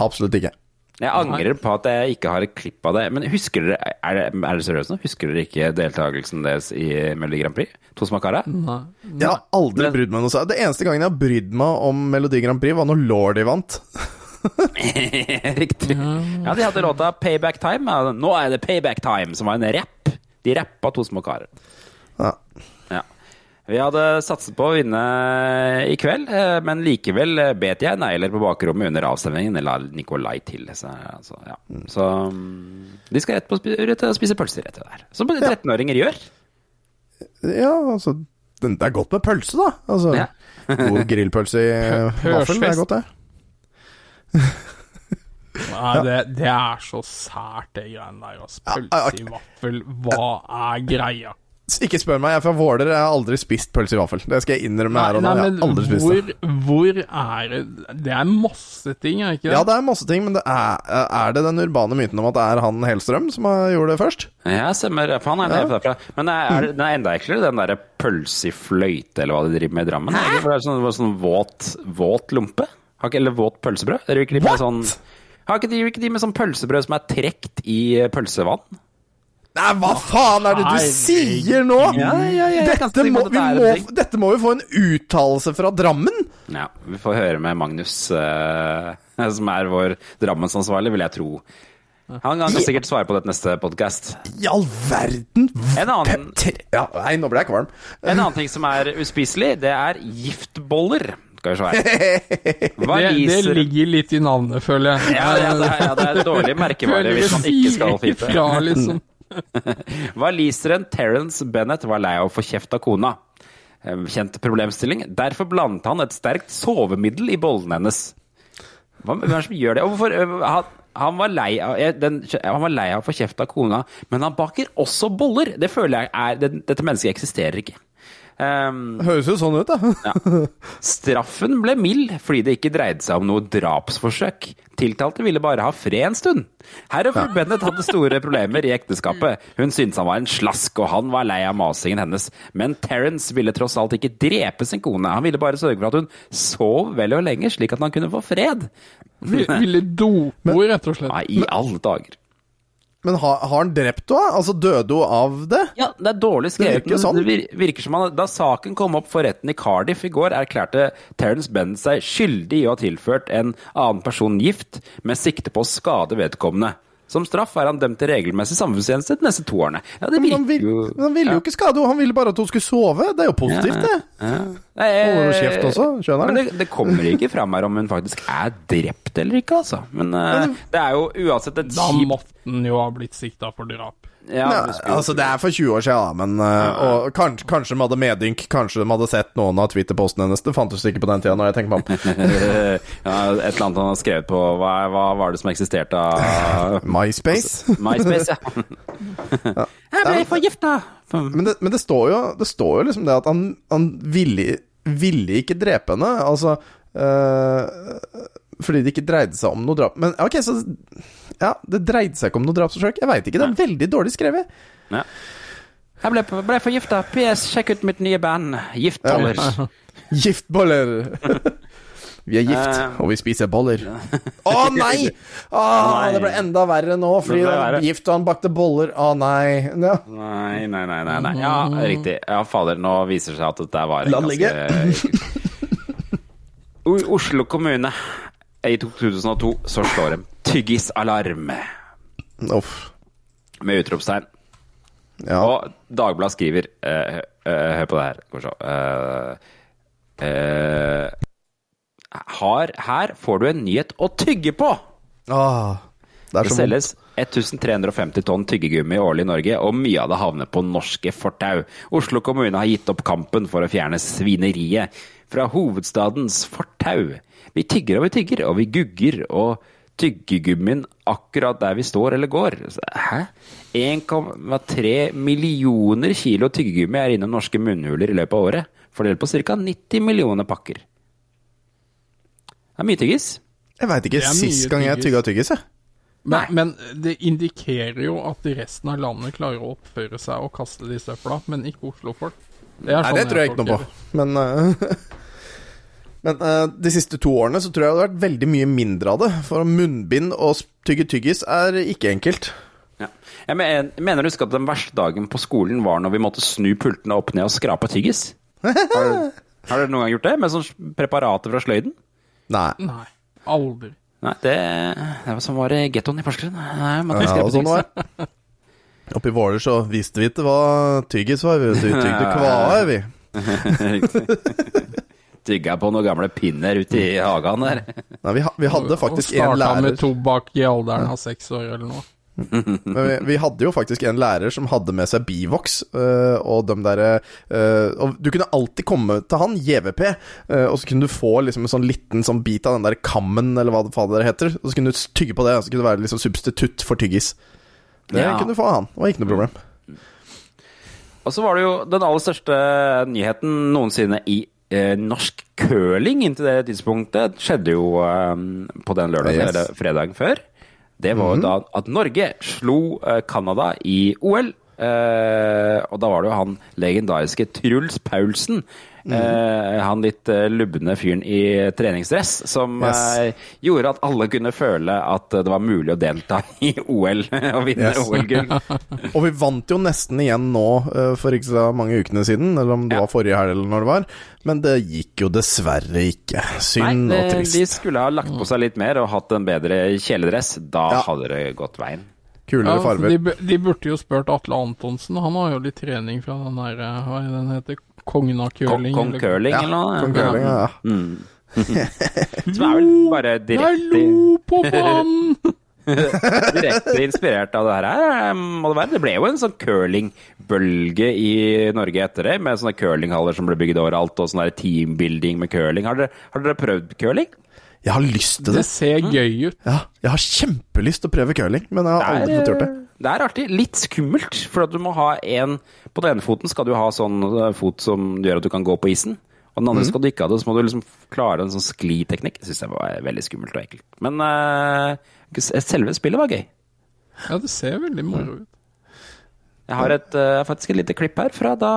Speaker 4: Absolutt ikke.
Speaker 1: Jeg angrer på at jeg ikke har et klipp av det. Men husker dere, er det, er det seriøst nå? Husker dere ikke deltakelsen deres i Melodi Grand Prix? To smakere?
Speaker 5: Nei.
Speaker 4: Jeg har aldri brydd meg noe sånt. Det eneste gangen jeg har brydd meg om Melodi Grand Prix, var når Lordi vant.
Speaker 1: Riktig. Ja, de hadde låta 'Payback Time'. Nå er det 'Payback Time', som var en rapp. De rappa To små karer.
Speaker 4: Ja.
Speaker 1: Vi hadde satset på å vinne i kveld, eh, men likevel eh, bet jeg negler på bakrommet under avstemningen. Eller Nikolai til. Så, altså, ja. så mm, de skal rett på å rett å spise pølser etter det der. Som 13-åringer gjør.
Speaker 4: Ja, altså Det er godt med pølse, da. Altså,
Speaker 1: Ja.
Speaker 4: God grillpølse i vaffel, det er godt, det.
Speaker 5: Nei, det, det er så sært, det greiene der. Altså. Pølse i vaffel, hva er greia?
Speaker 4: Ikke spør meg, jeg er fra Våler, jeg har aldri spist pølse i vaffel. Det skal jeg innrømme her og nå.
Speaker 5: Nei,
Speaker 4: Jeg har aldri spist
Speaker 5: hvor,
Speaker 4: det.
Speaker 5: hvor er det Det er masse ting, er ikke det?
Speaker 4: Ja, det er masse ting, men det er, er det den urbane myten om at det er han Helstrøm som har gjort det først?
Speaker 1: Ja, stemmer. For han er
Speaker 4: Ja.
Speaker 1: derfra. Men er, er, den er enda eklere, den derre pølse i fløyte, eller hva de driver med i Drammen. Hæ? Det er sånn, sånn våt, våt lompe? Eller våt pølsebrød? Driver ikke de med sånn Har ikke de, ikke de med sånn pølsebrød som er trukket i pølsevann?
Speaker 4: Nei, hva faen er det du sier nå?!
Speaker 1: Ja, ja, ja,
Speaker 4: dette, må, vi må, dette må vi få en uttalelse fra Drammen!
Speaker 1: Ja, vi får høre med Magnus, uh, som er vår Drammensansvarlig, vil jeg tro. Han kan sikkert svare på dette neste podkast.
Speaker 4: I all verden!
Speaker 1: En annen,
Speaker 4: Ja, nei, nå ble jeg kvalm.
Speaker 1: en annen ting som er uspiselig, det er giftboller. Skal vi se her. Valiser.
Speaker 5: Det, det ligger litt i navnet, føler jeg.
Speaker 1: Ja, ja, det, er, ja, det er dårlig merkevare hvis man ikke skal
Speaker 5: sier
Speaker 1: fipe.
Speaker 5: ifra, liksom.
Speaker 1: Waliseren Terence Bennett var lei av å få kjeft av kona. Kjent problemstilling. Derfor blandet han et sterkt sovemiddel i bollen hennes. Hva er det som gjør det? Hvorfor, han, han, var lei av, den, han var lei av å få kjeft av kona, men han baker også boller. Det føler jeg er det, Dette mennesket eksisterer ikke. Um,
Speaker 4: Høres jo sånn ut, da.
Speaker 1: ja. Straffen ble mild fordi det ikke dreide seg om noe drapsforsøk. Tiltalte ville bare ha fred en stund. Herr Bennett hadde store problemer i ekteskapet. Hun syntes han var en slask, og han var lei av masingen hennes. Men Terence ville tross alt ikke drepe sin kone. Han ville bare sørge for at hun sov vel og lenge, slik at han kunne få fred.
Speaker 5: Ville dope henne, rett og slett.
Speaker 1: Nei, i alle dager.
Speaker 4: Men har, har han drept henne? Altså, døde hun av det?
Speaker 1: Ja, det er dårlig skrevet.
Speaker 4: Det virker sånn.
Speaker 1: Det virker som han, Da saken kom opp for retten i Cardiff i går, erklærte Terence Bennett seg skyldig i å ha tilført en annen person gift med sikte på å skade vedkommende. Som straff er han dømt til regelmessig samfunnstjeneste de neste to årene. Ja, det
Speaker 4: Men han, vil,
Speaker 1: jo
Speaker 4: men han ville jo ikke skade henne, han ville bare at hun skulle sove. Det er jo positivt, det.
Speaker 1: Ja.
Speaker 4: Holder hun kjeft også, skjønner
Speaker 1: Men
Speaker 4: du?
Speaker 1: det, det kommer ikke fram her om hun faktisk er drept eller ikke, altså. Men eh, det er jo uansett et
Speaker 5: Da måtte han jo ha blitt sikta for drap.
Speaker 1: Ja, Nei,
Speaker 4: altså Det er for 20 år siden, da, men uh, og kanskje, kanskje de hadde medynk. Kanskje de hadde sett noen av Twitter-postene hennes. Det fantes ikke på den tida, når jeg tenker meg om.
Speaker 1: ja, et eller annet han har skrevet på Hva, hva var det som eksisterte av
Speaker 4: MySpace.
Speaker 1: MySpace, ja. Jeg ble forgifta!
Speaker 4: Men, det, men det, står jo, det står jo liksom det at han, han ville, ville ikke drepe henne. Altså øh, Fordi det ikke dreide seg om noe drap. Men ok, så Ja, det dreide seg ikke om noe drapsforsøk. Jeg veit ikke. Det er veldig dårlig skrevet.
Speaker 1: Ja. Jeg ble, ble forgifta. PS, sjekk ut mitt nye band. Giftboller.
Speaker 4: Giftboller. Vi er gift,
Speaker 1: uh,
Speaker 4: og vi spiser boller. Å nei! Å, det ble enda verre nå, fordi
Speaker 1: Det
Speaker 4: han var gift og han bakte boller. Å nei. Ja.
Speaker 1: Nei, nei, nei, nei, nei. Ja, riktig. Ja, fader, nå viser det seg at dette var
Speaker 4: en
Speaker 1: ganske Oslo kommune. I 2002 så slår de tyggisalarm
Speaker 4: Uff.
Speaker 1: med utropstegn.
Speaker 4: Ja.
Speaker 1: Og Dagbladet skriver uh, uh, Hør på det her. Eh, har, her får du en nyhet å tygge på!
Speaker 4: Ah, det
Speaker 1: Det selges 1350 tonn tyggegummi årlig i Norge, og mye av det havner på norske fortau. Oslo kommune har gitt opp kampen for å fjerne svineriet fra hovedstadens fortau. Vi tygger og vi tygger, og vi gugger, og tyggegummien akkurat der vi står eller går. Hæ? 1,3 millioner kilo tyggegummi er innom norske munnhuler i løpet av året, fordelt på ca. 90 millioner pakker. Det er mye tyggis.
Speaker 4: Jeg veit ikke
Speaker 5: Det
Speaker 4: sist gang jeg tygga tyggis, jeg.
Speaker 5: Men, men det indikerer jo at resten av landet klarer å oppføre seg og kaste de søpla, men ikke Oslo-folk. Det er
Speaker 4: Nei,
Speaker 5: sånn
Speaker 4: det tror jeg ikke noe på. Men, eh, men uh, de siste to årene så tror jeg det har vært veldig mye mindre av det. For munnbind og tygge tyggis er ikke enkelt.
Speaker 1: Ja. Jeg mener du husker at den verste dagen på skolen var når vi måtte snu pultene opp ned og skrape tyggis? Har, har dere noen gang gjort det? Med sånn preparater fra sløyden?
Speaker 4: Nei.
Speaker 5: Nei, aldri.
Speaker 1: Nei, det, det var sånn var det i gettoen i Porsgrunn.
Speaker 4: Ja, sånn var det. Oppe i Våler så visste vi ikke hva tyggis var. Vi vi tygde kvae, vi.
Speaker 1: Tygga på noen gamle pinner ute i hagen der.
Speaker 4: Nei, vi, ha, vi hadde faktisk
Speaker 5: og
Speaker 4: lærer
Speaker 5: starta med tobakk i alderen av seks år eller noe.
Speaker 4: Men vi, vi hadde jo faktisk en lærer som hadde med seg Bivox, øh, og de derre øh, Og du kunne alltid komme til han, JVP, øh, og så kunne du få liksom en sånn liten sånn bit av den der kammen, eller hva det fader heter, og så kunne du tygge på det, og så kunne det være liksom substitutt for tyggis. Det
Speaker 1: Ja.
Speaker 4: kunne du få av han, det var ikke noe problem.
Speaker 1: Og så var det jo den aller største nyheten noensinne i eh, norsk curling inntil det tidspunktet. skjedde jo eh, på den lørdagen
Speaker 4: Yes.
Speaker 1: eller fredagen før. Det var jo
Speaker 4: Mhm.
Speaker 1: da at Norge slo eh, Canada i OL. Eh, og da var det jo han legendariske Truls Paulsen.
Speaker 4: Mhm.
Speaker 1: eh, han litt eh, lubne fyren i treningsdress som
Speaker 4: Yes.
Speaker 1: gjorde at alle kunne føle at det var mulig å delta i OL og vinne
Speaker 4: Yes.
Speaker 1: OL-gull.
Speaker 4: Og vi vant jo nesten igjen nå for ikke så mange ukene siden, eller om det var forrige helg eller når det var, men det gikk jo dessverre ikke. Synd
Speaker 1: Nei,
Speaker 4: og trist.
Speaker 1: de skulle ha lagt på seg litt mer og hatt en bedre kjeledress. Da hadde det gått veien.
Speaker 4: Kulere
Speaker 5: Ja,
Speaker 4: farger.
Speaker 5: de, de burde jo spurt Atle Antonsen. Han har jo litt trening fra den der eh, Hva er den heter? Kongen av curling?
Speaker 1: Kong
Speaker 5: eller-
Speaker 1: curling eller noe?
Speaker 4: Kong curling, ja.
Speaker 1: Mm. Som er vel bare
Speaker 5: Jeg
Speaker 1: direkte
Speaker 5: lo på banen!
Speaker 1: Direkte inspirert av det her, må det være. Det ble jo en sånn curlingbølge i Norge etter det, med sånne curlinghaller som ble bygd overalt, og sånn teambuilding med curling. Har dere, har dere prøvd curling?
Speaker 4: Jeg har lyst til det.
Speaker 5: Det ser gøy ut.
Speaker 4: Ja, jeg har kjempelyst til å prøve curling, men jeg har aldri fått gjort det.
Speaker 1: Det er artig. Litt skummelt, for at du må ha en På den ene foten skal du ha sånn eh, fot som gjør at du kan gå på isen. Og den andre
Speaker 4: Mhm.
Speaker 1: skal du ikke ha det, så må du liksom klare en sånn skliteknikk. Det syns jeg var veldig skummelt og ekkelt. Men uh, selve spillet var gøy.
Speaker 5: Ja, det ser veldig moro ut.
Speaker 1: Jeg har et, uh, faktisk et lite klipp her fra da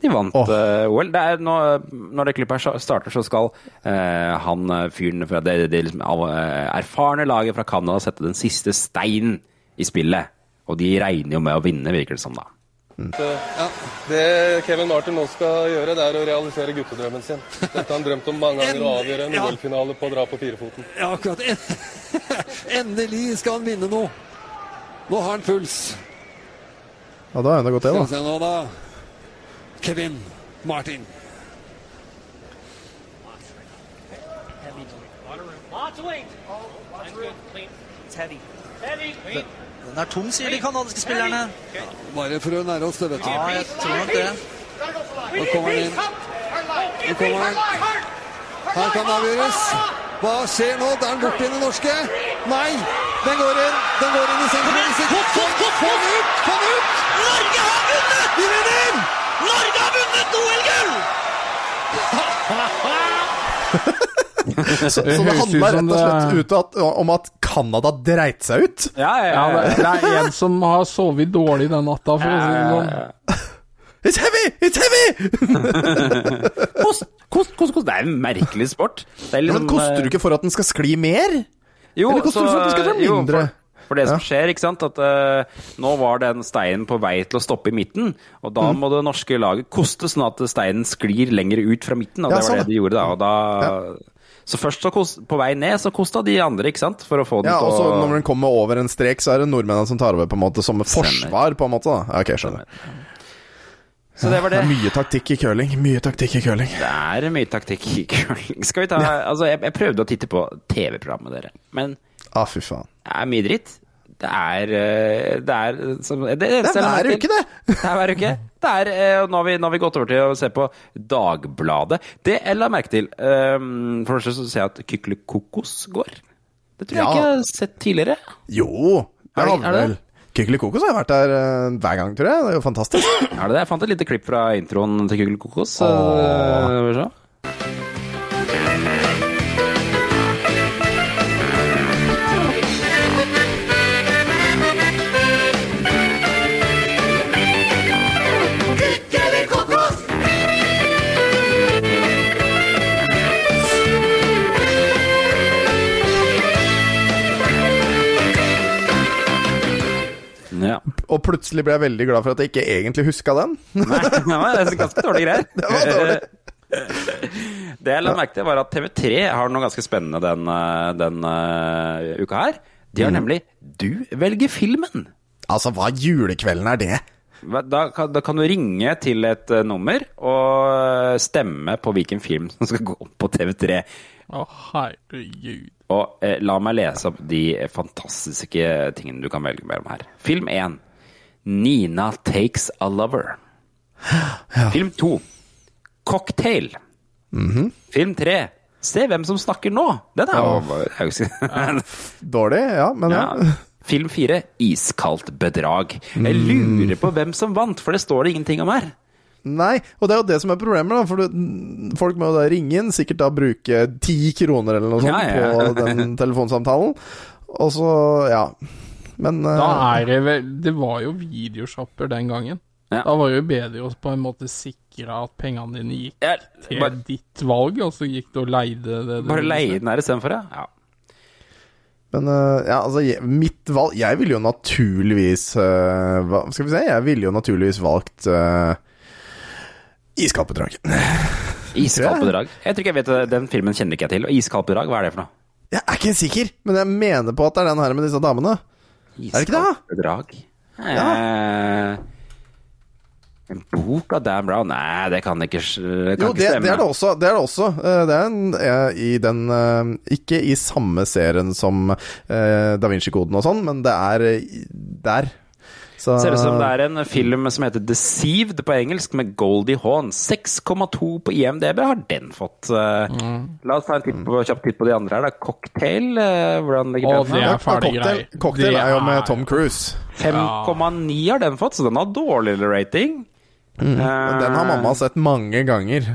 Speaker 1: de vant eh, OL. Det er nå, når det klippet her starter, så skal uh, han fyren fra det, det liksom, erfarne laget fra Canada sette den siste steinen i spillet. Og de regner jo med å vinne, virker det som, da.
Speaker 17: Ja, Det Kevin Martin nå skal gjøre, det er å realisere guttedrømmen sin. Dette har han drømt om mange ganger, å avgjøre en
Speaker 16: Ja.
Speaker 17: OL-finale på å dra på firefoten.
Speaker 16: Ja, akkurat. Endelig skal han vinne nå. Nå har han puls.
Speaker 4: Ja, da er det gått, det,
Speaker 16: Skal
Speaker 4: da.
Speaker 16: vi se nå, da. Kevin Martin.
Speaker 18: Den er tung, sier de canadiske spillerne.
Speaker 16: Bare for å nære oss det, vet du.
Speaker 18: Ja, jeg tror nok det.
Speaker 16: Nå kommer han inn. Nå kommer han. Her kan det avgjøres. Hva skjer nå? Der er han borte i i norske. Nei! Den går inn. Den går inn i sentrum. Den! Få den ut!
Speaker 19: Norge har vunnet!
Speaker 16: Vi vinner!
Speaker 19: Norge har vunnet OL-gull!
Speaker 4: Så, så det handla rett og slett ut at, om at Canada dreit seg ut?
Speaker 1: Ja,
Speaker 5: Ja, det, det er en som har sovet dårlig den natta, for å si det sånn.
Speaker 4: It's heavy! It's heavy!
Speaker 1: Kost, kost, kost, kost. Det er en merkelig sport. Det
Speaker 4: Ja,
Speaker 1: liksom,
Speaker 4: men koster du ikke for at den skal skli mer?
Speaker 1: Jo,
Speaker 4: Eller koster du for at den skal dra
Speaker 1: jo,
Speaker 4: mindre?
Speaker 1: for, for det som skjer, ikke sant, at uh, nå var den steinen på vei til å stoppe i midten, og da
Speaker 4: Mm.
Speaker 1: må det norske laget koste sånn at steinen sklir lenger ut fra midten, og
Speaker 4: Ja,
Speaker 1: det var
Speaker 4: sånn,
Speaker 1: det de gjorde da. Og da Så først så kost, på vei ned så kosta de andre, ikke sant, for å få den
Speaker 4: Ja, og så når den kommer over en strek, så er det nordmennene som tar over, på en måte, som
Speaker 1: Stemmer.
Speaker 4: forsvar, på en måte. da Ja, Ok, skjønner.
Speaker 1: Så det var det.
Speaker 4: er mye taktikk i curling. Mye taktikk i curling.
Speaker 1: Det er mye taktikk i curling. Skal vi ta Altså, jeg, jeg prøvde å titte på TV-programmet, dere, men
Speaker 4: Ah, fy faen.
Speaker 1: det er mye dritt. Det er eh, Det er som, det,
Speaker 4: Det er hver uke, det!
Speaker 1: Det er hver uke. Det er, eh, nå, har vi, nå har vi gått over til å se på Dagbladet. Det jeg la merke til um, For det første så ser jeg at Kykelikokos går. Det tror jeg
Speaker 4: Ja.
Speaker 1: ikke jeg har sett tidligere.
Speaker 4: Jo, det
Speaker 1: Er det-
Speaker 4: har
Speaker 1: det?
Speaker 4: vel Kykelikokos har vært der eh, hver gang, tror jeg. Det er jo fantastisk.
Speaker 1: Er det det? Jeg fant et lite klipp fra introen til Kykelikokos. Uh,
Speaker 4: Og plutselig ble jeg veldig glad for at jeg ikke egentlig huska den.
Speaker 1: Nei, det var ganske dårlige greier.
Speaker 4: Det var dårlig.
Speaker 1: Det jeg la merke til, var at TV3 har noe ganske spennende den, eh, den uh, uka her. De har
Speaker 4: Mm.
Speaker 1: nemlig 'Du velger filmen'.
Speaker 4: Altså, hva julekvelden er det?
Speaker 1: Da, kan- da kan du ringe til et eh, nummer og stemme på hvilken film som skal gå på TV3.
Speaker 5: Å, herregud.
Speaker 1: Og eh, la meg lese opp de fantastiske tingene du kan velge mellom her. Film 1. Nina Takes a Lover. Film 2. Cocktail. Film 3. Se hvem som snakker nå. Den er jo ja.
Speaker 4: Dårlig, ja, men ja.
Speaker 1: Ja. Film 4. Iskaldt bedrag. Jeg lurer på hvem som vant, for det står det ingenting om her.
Speaker 4: Nei, og det er jo det som er problemet, da. For du, folk må jo da ringe inn, sikkert da bruke ti kroner eller noe sånt
Speaker 1: Ja, ja, ja.
Speaker 4: på den telefonsamtalen. Og så, ja. Men uh,
Speaker 5: Da er det vel Det var jo videoshopper den gangen.
Speaker 1: Ja.
Speaker 5: Da var det jo bedre å på en måte sikre at pengene dine gikk
Speaker 1: Ja,
Speaker 5: til
Speaker 1: bare-
Speaker 5: ditt valg, og så gikk du og leide det. du
Speaker 1: Bare leie den her istedenfor, ja. ja.
Speaker 4: Men eh, ja, altså, jeg, mitt valg Jeg ville jo naturligvis eh, hva Skal vi se, jeg ville jo naturligvis valgt uh,
Speaker 1: Iskalpedrag. Iskalpedrag? Jeg tror ikke jeg vet. Den filmen kjenner ikke jeg til. Og Iskalpedrag, hva er det for noe?
Speaker 4: Jeg er ikke sikker, men jeg mener på at det er den her med disse damene. Er det ikke det?
Speaker 1: Bedrag? Eh, en bok av Dan Brown? Nei, det kan ikke, det kan
Speaker 4: Jo,
Speaker 1: ikke
Speaker 4: det,
Speaker 1: stemme.
Speaker 4: det er det også. Det er det også. Eh, Det er en, eh, i den Ikke i samme serien som Da Vinci-koden og sånn, men det er der. Så,
Speaker 1: Ser ut som det er en film som heter Deceived på engelsk, med Goldie Hawn. 6,2 på IMDb har den fått. Mm. La oss ta en titt på, kjapp titt på de andre her. da. Cocktail, eh, hvordan ligger
Speaker 5: Å,
Speaker 1: den?
Speaker 5: det er ferdig
Speaker 4: Cocktail,
Speaker 5: grei.
Speaker 4: cocktail er jo med Tom Cruise.
Speaker 1: 5,9 har den fått, så den har dårligere rating.
Speaker 4: Mm.
Speaker 1: Eh,
Speaker 4: Den har mamma sett mange ganger.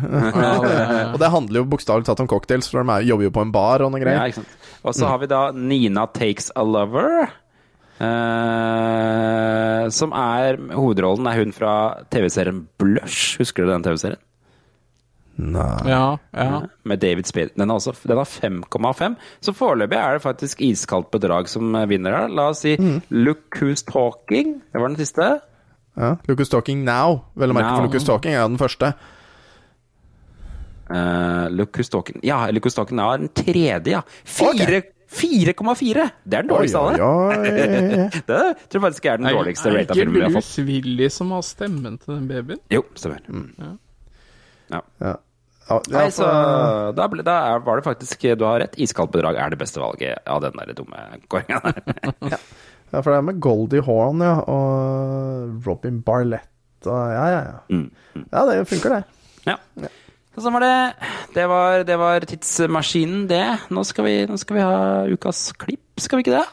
Speaker 4: og det handler jo bokstavelig talt om cocktails, for de er, jobber jo på en bar og noe greier.
Speaker 1: Ja. Og så har vi da Nina Takes a Lover. Eh, som er Hovedrollen er hun fra TV-serien Blush. Husker du den TV-serien?
Speaker 4: Nei.
Speaker 5: Ja, ja.
Speaker 1: Med David Spade. Den, den har 5,5. Så foreløpig er det faktisk iskaldt bedrag som eh, vinner her. La oss si Look Who's Talking. Det var den siste.
Speaker 4: Ja. Who's Talking Now, vel å merke,
Speaker 1: Now.
Speaker 4: for Who's Talking er den første.
Speaker 1: Uh, Look Who's Talking Ja, Look Who's Talking Now er den tredje, ja. Fire- 4,4! Det er den dårligste av
Speaker 4: Oi,
Speaker 1: det. Det tror jeg faktisk er den
Speaker 5: Er,
Speaker 1: dårligste
Speaker 5: er
Speaker 1: rata
Speaker 5: ikke
Speaker 1: filmen vi har fått.
Speaker 5: Bruce Willy som har stemmen til den babyen?
Speaker 1: Jo, stemmer.
Speaker 4: Ja. Ja,
Speaker 1: Nei,
Speaker 4: ja,
Speaker 1: så da, ble, da er, var det faktisk Du har rett. Iskaldt bedrag er det beste valget av den der dumme kåringa der.
Speaker 4: ja, for det er med Goldie Hawn, ja, og Robin Barlett og Ja, ja, ja.
Speaker 1: Mm.
Speaker 4: Ja, det funker, det.
Speaker 1: Ja. Ja. Så sånn var det. Det var, det var tidsmaskinen, det. Nå skal, vi, nå skal vi ha ukas klipp, skal vi ikke det?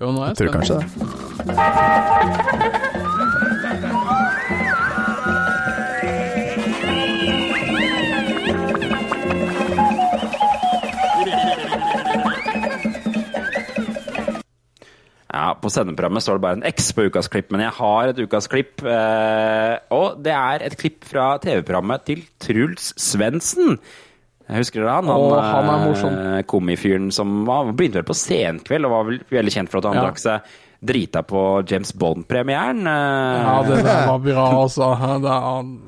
Speaker 5: Jo, nå er jeg
Speaker 4: Jeg tror kanskje det.
Speaker 1: Ja, På sendeprogrammet står det bare en X på ukas klipp, men jeg har et ukas klipp. Eh, og det er et klipp fra TV-programmet til Truls Svendsen. Jeg husker dere han?
Speaker 5: Å, han er morsom.
Speaker 1: eh, komifyren som var, begynte vel på Senkveld og var vel veldig kjent for at han
Speaker 5: Ja.
Speaker 1: drakk seg drita på James Bond-premieren. eh.
Speaker 5: Ja, det der var bra, altså. Han,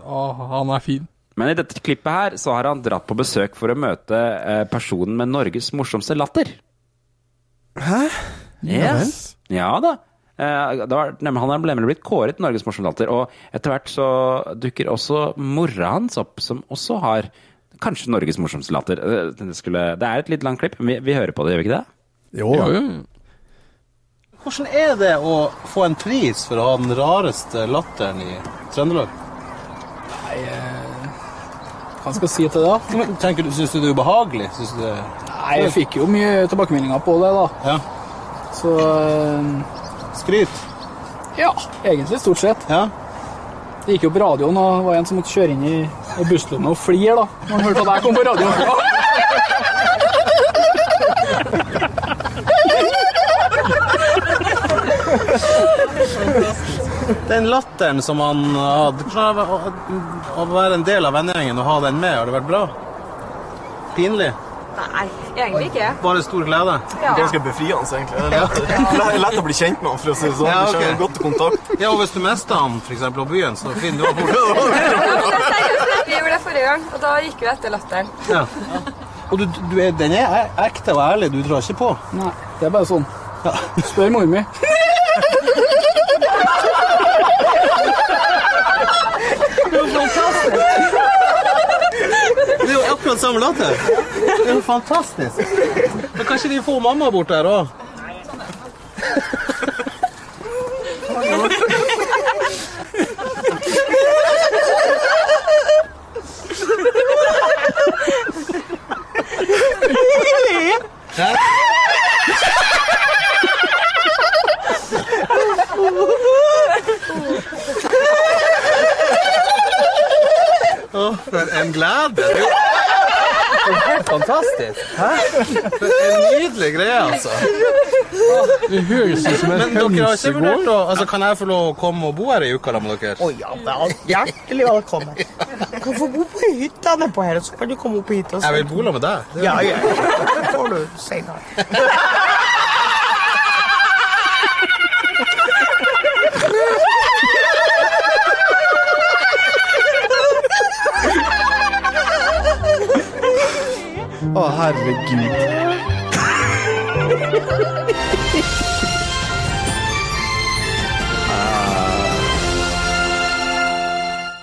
Speaker 5: han er fin.
Speaker 1: Men i dette klippet her så har han dratt på besøk for å møte eh, personen med Norges morsomste latter.
Speaker 4: Hæ?
Speaker 1: Yes. Ja da. Eh, det var, nemlig, han er nemlig blitt kåret Norges morsomste latter, og etter hvert så dukker også mora hans opp, som også har kanskje Norges morsomste latter. Eh, Det, skulle, det er et litt langt klipp, men vi, vi hører på det, gjør vi ikke det?
Speaker 4: Jo,
Speaker 5: Jo.
Speaker 20: Hvordan er det å få en pris for å ha den rareste latteren i Trøndelag?
Speaker 21: Nei, eh, hva skal jeg si til det? da?
Speaker 20: Syns du det er ubehagelig? Du det...
Speaker 21: Nei, jeg fikk jo mye tilbakemeldinger på det, da.
Speaker 20: Ja.
Speaker 21: Så eh,
Speaker 20: Skryt?
Speaker 21: ja, egentlig stort sett.
Speaker 20: Ja.
Speaker 21: Det gikk jo på radioen, og det var en som måtte kjøre inn i, i busslommet og flire da, når han hørte at jeg kom på radioen.
Speaker 20: Den latteren som han hadde å være en del av vennegjengen og ha den med, har det vært bra? Pinlig?
Speaker 15: Nei, egentlig ikke.
Speaker 20: Bare stor glede?
Speaker 15: Ja.
Speaker 20: Ganske befriende, egentlig. Det er lett, er lett å bli kjent med han, for å si det sånn.
Speaker 21: Ja,
Speaker 20: okay.
Speaker 21: ok.
Speaker 20: godt kontakt. Ja, og hvis du mister han, for eksempel, på byen, så finner du ham bort.
Speaker 15: Vi gjorde det forrige gang, og da gikk vi etter latteren.
Speaker 20: Ja. Og du, du er, den er ekte og ærlig, du drar ikke på?
Speaker 21: Nei, det er bare sånn. Spør mor mi.
Speaker 20: akkurat samme latter. Det er jo fantastisk. Men kanskje de får mamma bort der òg? Oh, for en glede. Det er er fantastisk. Hæ? For en nydelig greie, altså.
Speaker 5: Det høres ut som en
Speaker 20: Men dere har ikke
Speaker 5: hønsegård.
Speaker 20: vurdert å altså, Kan jeg få lov å komme og bo her i uka da med dere?
Speaker 22: Å ja, det er hjertelig velkommen. Du kan få bo på hytta nedpå her, og så kan du komme opp hit. Og så.
Speaker 20: Jeg vil bo sammen med deg.
Speaker 22: Ja, ja. Det får du senere.
Speaker 4: Å, herregud.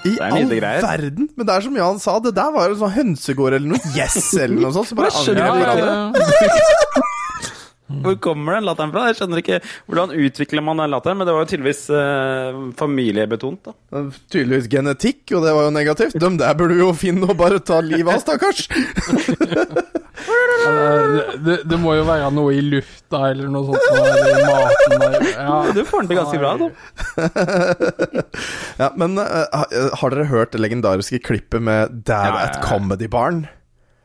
Speaker 4: I all verden! Men det er som Jan sa. Det der var jo sånn hønsegård eller noe Yes eller noe sånt. Så bare på hverandre.
Speaker 1: Hvor kommer den latteren fra? Jeg skjønner ikke hvordan utvikler man den latteren, men det var jo tydeligvis eh, familiebetont. da.
Speaker 4: Tydeligvis genetikk, og det var jo negativt. De der burde jo finne og bare ta livet av, stakkars.
Speaker 5: Ja, det, må jo være noe i lufta eller noe sånt. Eller i maten. der. Ja.
Speaker 1: Du får den til ganske bra, da.
Speaker 4: ja, men uh, har dere hørt det legendariske klippet med Dad
Speaker 1: Ja, ja,
Speaker 4: at. Comedy Barn?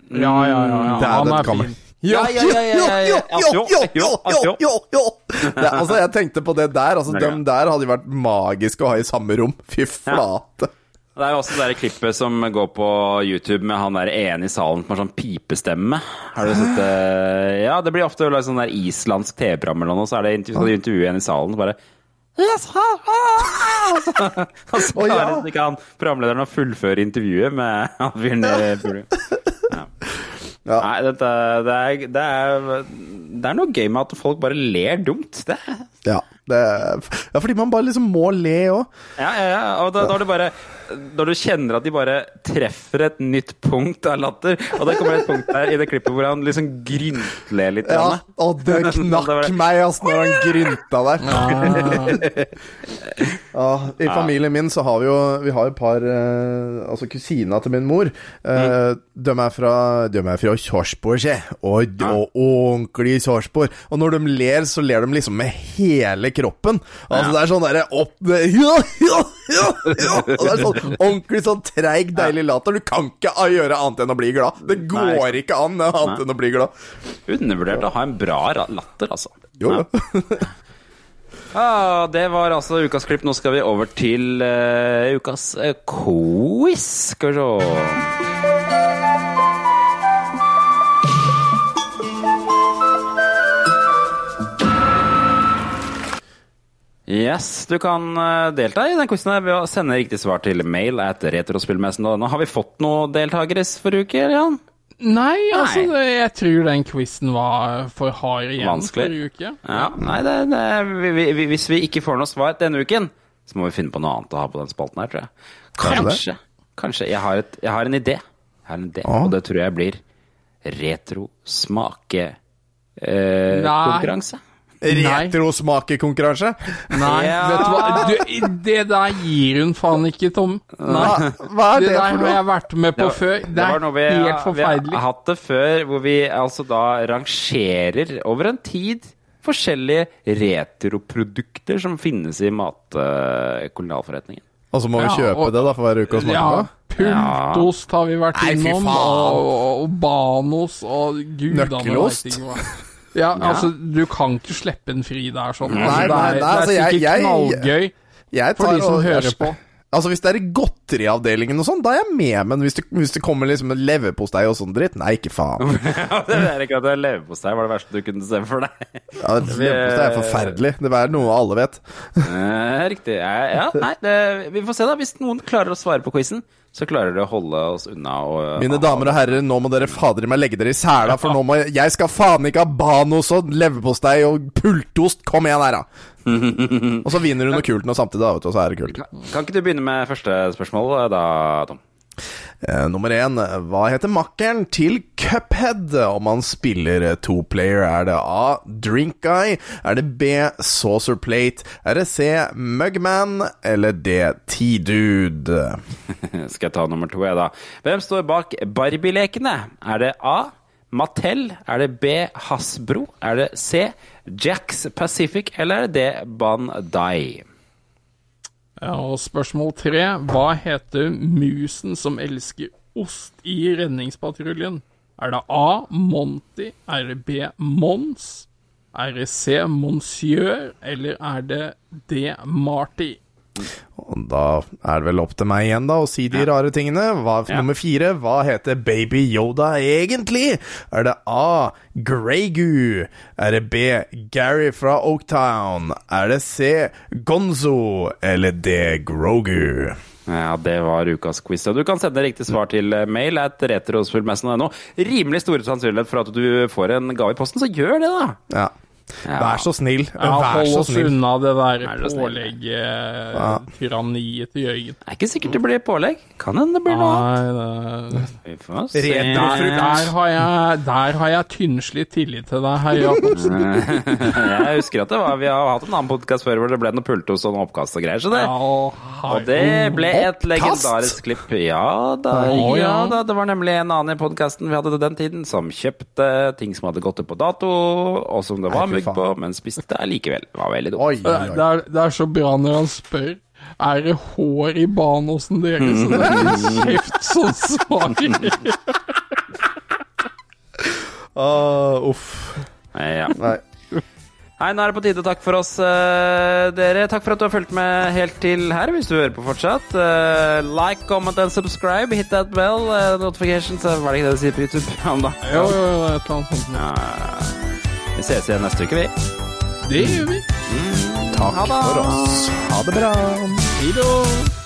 Speaker 5: Ja, ja, ja.
Speaker 4: Dad
Speaker 5: Han
Speaker 4: at
Speaker 5: er
Speaker 4: Comedy
Speaker 5: fin.
Speaker 1: Ja, ja, ja, ja, ja, ja.
Speaker 4: Jo, jo, jo, jo, jo, jo. Det, altså, jeg tenkte på det der. Altså, dem der hadde jo vært magiske å ha i samme rom. Fy flate.
Speaker 1: Det er jo også det der klippet som går på YouTube med han der ene i salen som har sånn pipestemme. Har du sett det? Ja, det blir ofte like, sånn der islandsk TV-program eller noe, så er det intervju, intervjue en i salen, så bare Yes, ha, ha, ha. Og så
Speaker 4: Å, ja.
Speaker 1: ikke han programlederen å fullføre intervjuet med han fyren publikum. Ja.
Speaker 4: Ja.
Speaker 1: Nei, dette, det, er, det, er, det er noe gøy med at folk bare ler dumt. Det,
Speaker 4: Ja, det, ja, fordi man bare liksom må le òg.
Speaker 1: Ja, ja, ja. Og da, da er det bare Når du kjenner at de bare treffer et nytt punkt av latter Og det kommer et punkt der i det klippet hvor han liksom gryntler litt.
Speaker 4: Ja, og det knakk meg, altså, når han grynta der. Ja, I familien min så har vi jo Vi har et par eh, Altså kusina til min mor. Eh, De er fra De er fra Sarpsborg, se. Og, og ordentlig Sarpsborg. Og når de ler, så ler de liksom med hele kroppen. Altså Det er sånn derre opp ja, ja, ja, ja. Og det er sånn ordentlig sånn treig, deilig later. Du kan ikke gjøre annet enn å bli glad. Det går ikke an annet
Speaker 1: Nei.
Speaker 4: enn å bli glad.
Speaker 1: Undervurdert å ha en bra latter, altså.
Speaker 4: Jo,
Speaker 1: Ja. Ja, det var altså ukas klipp. Nå skal vi over til uh, ukas uh, quiz. Skal vi se Yes, du kan eh, delta i den quizen ved å sende riktig svar til mail at retrospillmessen.no. Har vi fått noen deltakere forrige uke, Jan?
Speaker 5: Nei, altså, nei. jeg tror den quizen var for hard igjen
Speaker 1: Vanskelig.
Speaker 5: forrige uke.
Speaker 1: Ja, nei, det, det, vi, vi, vi- hvis vi ikke får noe svar denne uken, så må vi finne på noe annet å ha på den spalten her, tror jeg.
Speaker 4: Kanskje.
Speaker 1: Kanskje. Jeg har, et, jeg har en idé. Jeg har en idé,
Speaker 4: Ah.
Speaker 1: Og det tror jeg blir retro-smake-konkurranse.
Speaker 5: Nei.
Speaker 1: konkurranse.
Speaker 4: Retrosmakekonkurranse.
Speaker 5: Nei,
Speaker 1: Ja.
Speaker 5: vet du hva? Du, det der gir hun faen ikke, Tom. Nei.
Speaker 4: Hva, er
Speaker 5: Det
Speaker 4: det
Speaker 5: der
Speaker 4: for
Speaker 5: har jeg vært med på før. Det
Speaker 1: det
Speaker 5: er
Speaker 1: noe vi,
Speaker 5: helt
Speaker 1: Vi har hatt det før, hvor vi altså da rangerer over en tid forskjellige retroprodukter som finnes i matkolonialforretningen.
Speaker 4: Og så må vi
Speaker 5: Ja,
Speaker 4: kjøpe
Speaker 5: og-
Speaker 4: det da for hver uke og smake
Speaker 5: Ja,
Speaker 4: på?
Speaker 5: pultost har vi vært
Speaker 4: Nei, fy
Speaker 5: innom,
Speaker 4: faen.
Speaker 5: og, og banos og gudene
Speaker 4: Nøkkelost?
Speaker 5: Ja, altså, du kan ikke slippe en fri der sånn.
Speaker 4: Nei,
Speaker 5: Altså, det
Speaker 4: nei,
Speaker 5: er,
Speaker 4: nei,
Speaker 5: det
Speaker 4: altså,
Speaker 5: er
Speaker 4: jeg-
Speaker 5: sikkert
Speaker 4: jeg-
Speaker 5: knallgøy
Speaker 4: Jeg
Speaker 5: for de som
Speaker 4: og-
Speaker 5: hører
Speaker 4: jeg-
Speaker 5: på.
Speaker 4: Altså Hvis det er i godteriavdelingen og sånn, da er jeg med, men hvis det, hvis det kommer liksom en leverpostei og sånn dritt, nei, ikke faen.
Speaker 1: det er ikke at det er leverpostei var det verste du kunne se for deg.
Speaker 4: Ja, leverpostei er forferdelig. Det er noe alle vet.
Speaker 1: Eh, Riktig. Ja, ja nei, det, vi får se, da. Hvis noen klarer å svare på quizen, så klarer de å holde oss unna. Og,
Speaker 4: Mine damer og herrer, nå må dere fader i meg legge dere i sela, for nå må jeg Jeg skal faen ikke ha banos og leverpostei og pultost! Kom igjen her, da! Og så vinner du noe kult nå samtidig, da, vet du, og så er det kult.
Speaker 1: Kan ikke du begynne med første spørsmål da, Tom?
Speaker 4: Eh, nummer én, hva heter makkeren til Cuphead om han spiller to player? Er det A. Drink Guy? Er det B. Saucer Plate? Er det C. Mugman? Eller D. T-Dude?
Speaker 1: Skal jeg ta nummer to, jeg, da. Hvem står bak Barbie-lekene? Er det A. Mattel? Er det B. Hasbro? Er det C. Jacks Pacific? Eller er det D. Bandai?
Speaker 5: Ja, og spørsmål tre. Hva heter musen som elsker ost i Redningspatruljen? Er det A. Monty? Er det B. Mons? Er det C. Monsieur? Eller er det D. Marty?
Speaker 4: Og da er det vel opp til meg igjen, da, å si de rare tingene. Hva,
Speaker 5: Ja.
Speaker 4: Nummer fire, hva heter Baby Yoda egentlig? Er det A. Greygu? Er det B. Gary fra Oaktown? Er det C. Gonzo? Eller D. Grogu?
Speaker 1: Ja, det var ukas quiz. Og du kan sende riktig svar til eh, mail at retrospillmessen.no. Rimelig store sannsynlighet for at du får en gave i posten, så gjør det, da!
Speaker 4: Ja. Vær så snill.
Speaker 5: Ja,
Speaker 4: Vær
Speaker 5: hold
Speaker 4: så
Speaker 5: oss
Speaker 4: snill.
Speaker 5: unna det der.
Speaker 1: Ja.
Speaker 5: pålegg-tyranniet til Jørgen.
Speaker 1: Det er ikke sikkert det blir pålegg. Kan hende det blir noe annet.
Speaker 5: Nei, det...
Speaker 1: Vi får se.
Speaker 5: Der, har jeg, der har jeg tynnslitt tillit til deg, herr Jacobsen.
Speaker 1: jeg husker at det var, vi har hatt en annen podkast før hvor det ble noe pultos og noe oppkast og greier. Så det, og det ble et legendarisk klipp. Ja da, ja
Speaker 5: ja.
Speaker 1: da. Det var nemlig en annen i podkasten vi hadde til den tiden, som kjøpte ting som hadde gått ut på dato, og som det var
Speaker 5: Nei, fy
Speaker 1: på, men spiste det likevel. Det var veldig dumt.
Speaker 5: Det, er, det er så bra når han spør Er det hår i Banosen deres, så det er kjeft som svarer.
Speaker 4: Uh, uff.
Speaker 1: Ja.
Speaker 4: Nei.
Speaker 1: Hei, nå er det på tide å takke for oss, uh, dere. Takk for at du har fulgt med helt til her, hvis du hører på fortsatt. Uh, like, comment and subscribe. Hit that bell. Uh, notifications. Hva er det ikke det du sier på YouTube? Ja, da.
Speaker 5: Jo, jo, jo, et eller annet sånt.
Speaker 1: Ja. Vi ses igjen neste uke, vi.
Speaker 5: Det gjør vi.
Speaker 4: Takk for oss. Ha det bra.
Speaker 5: Hei da.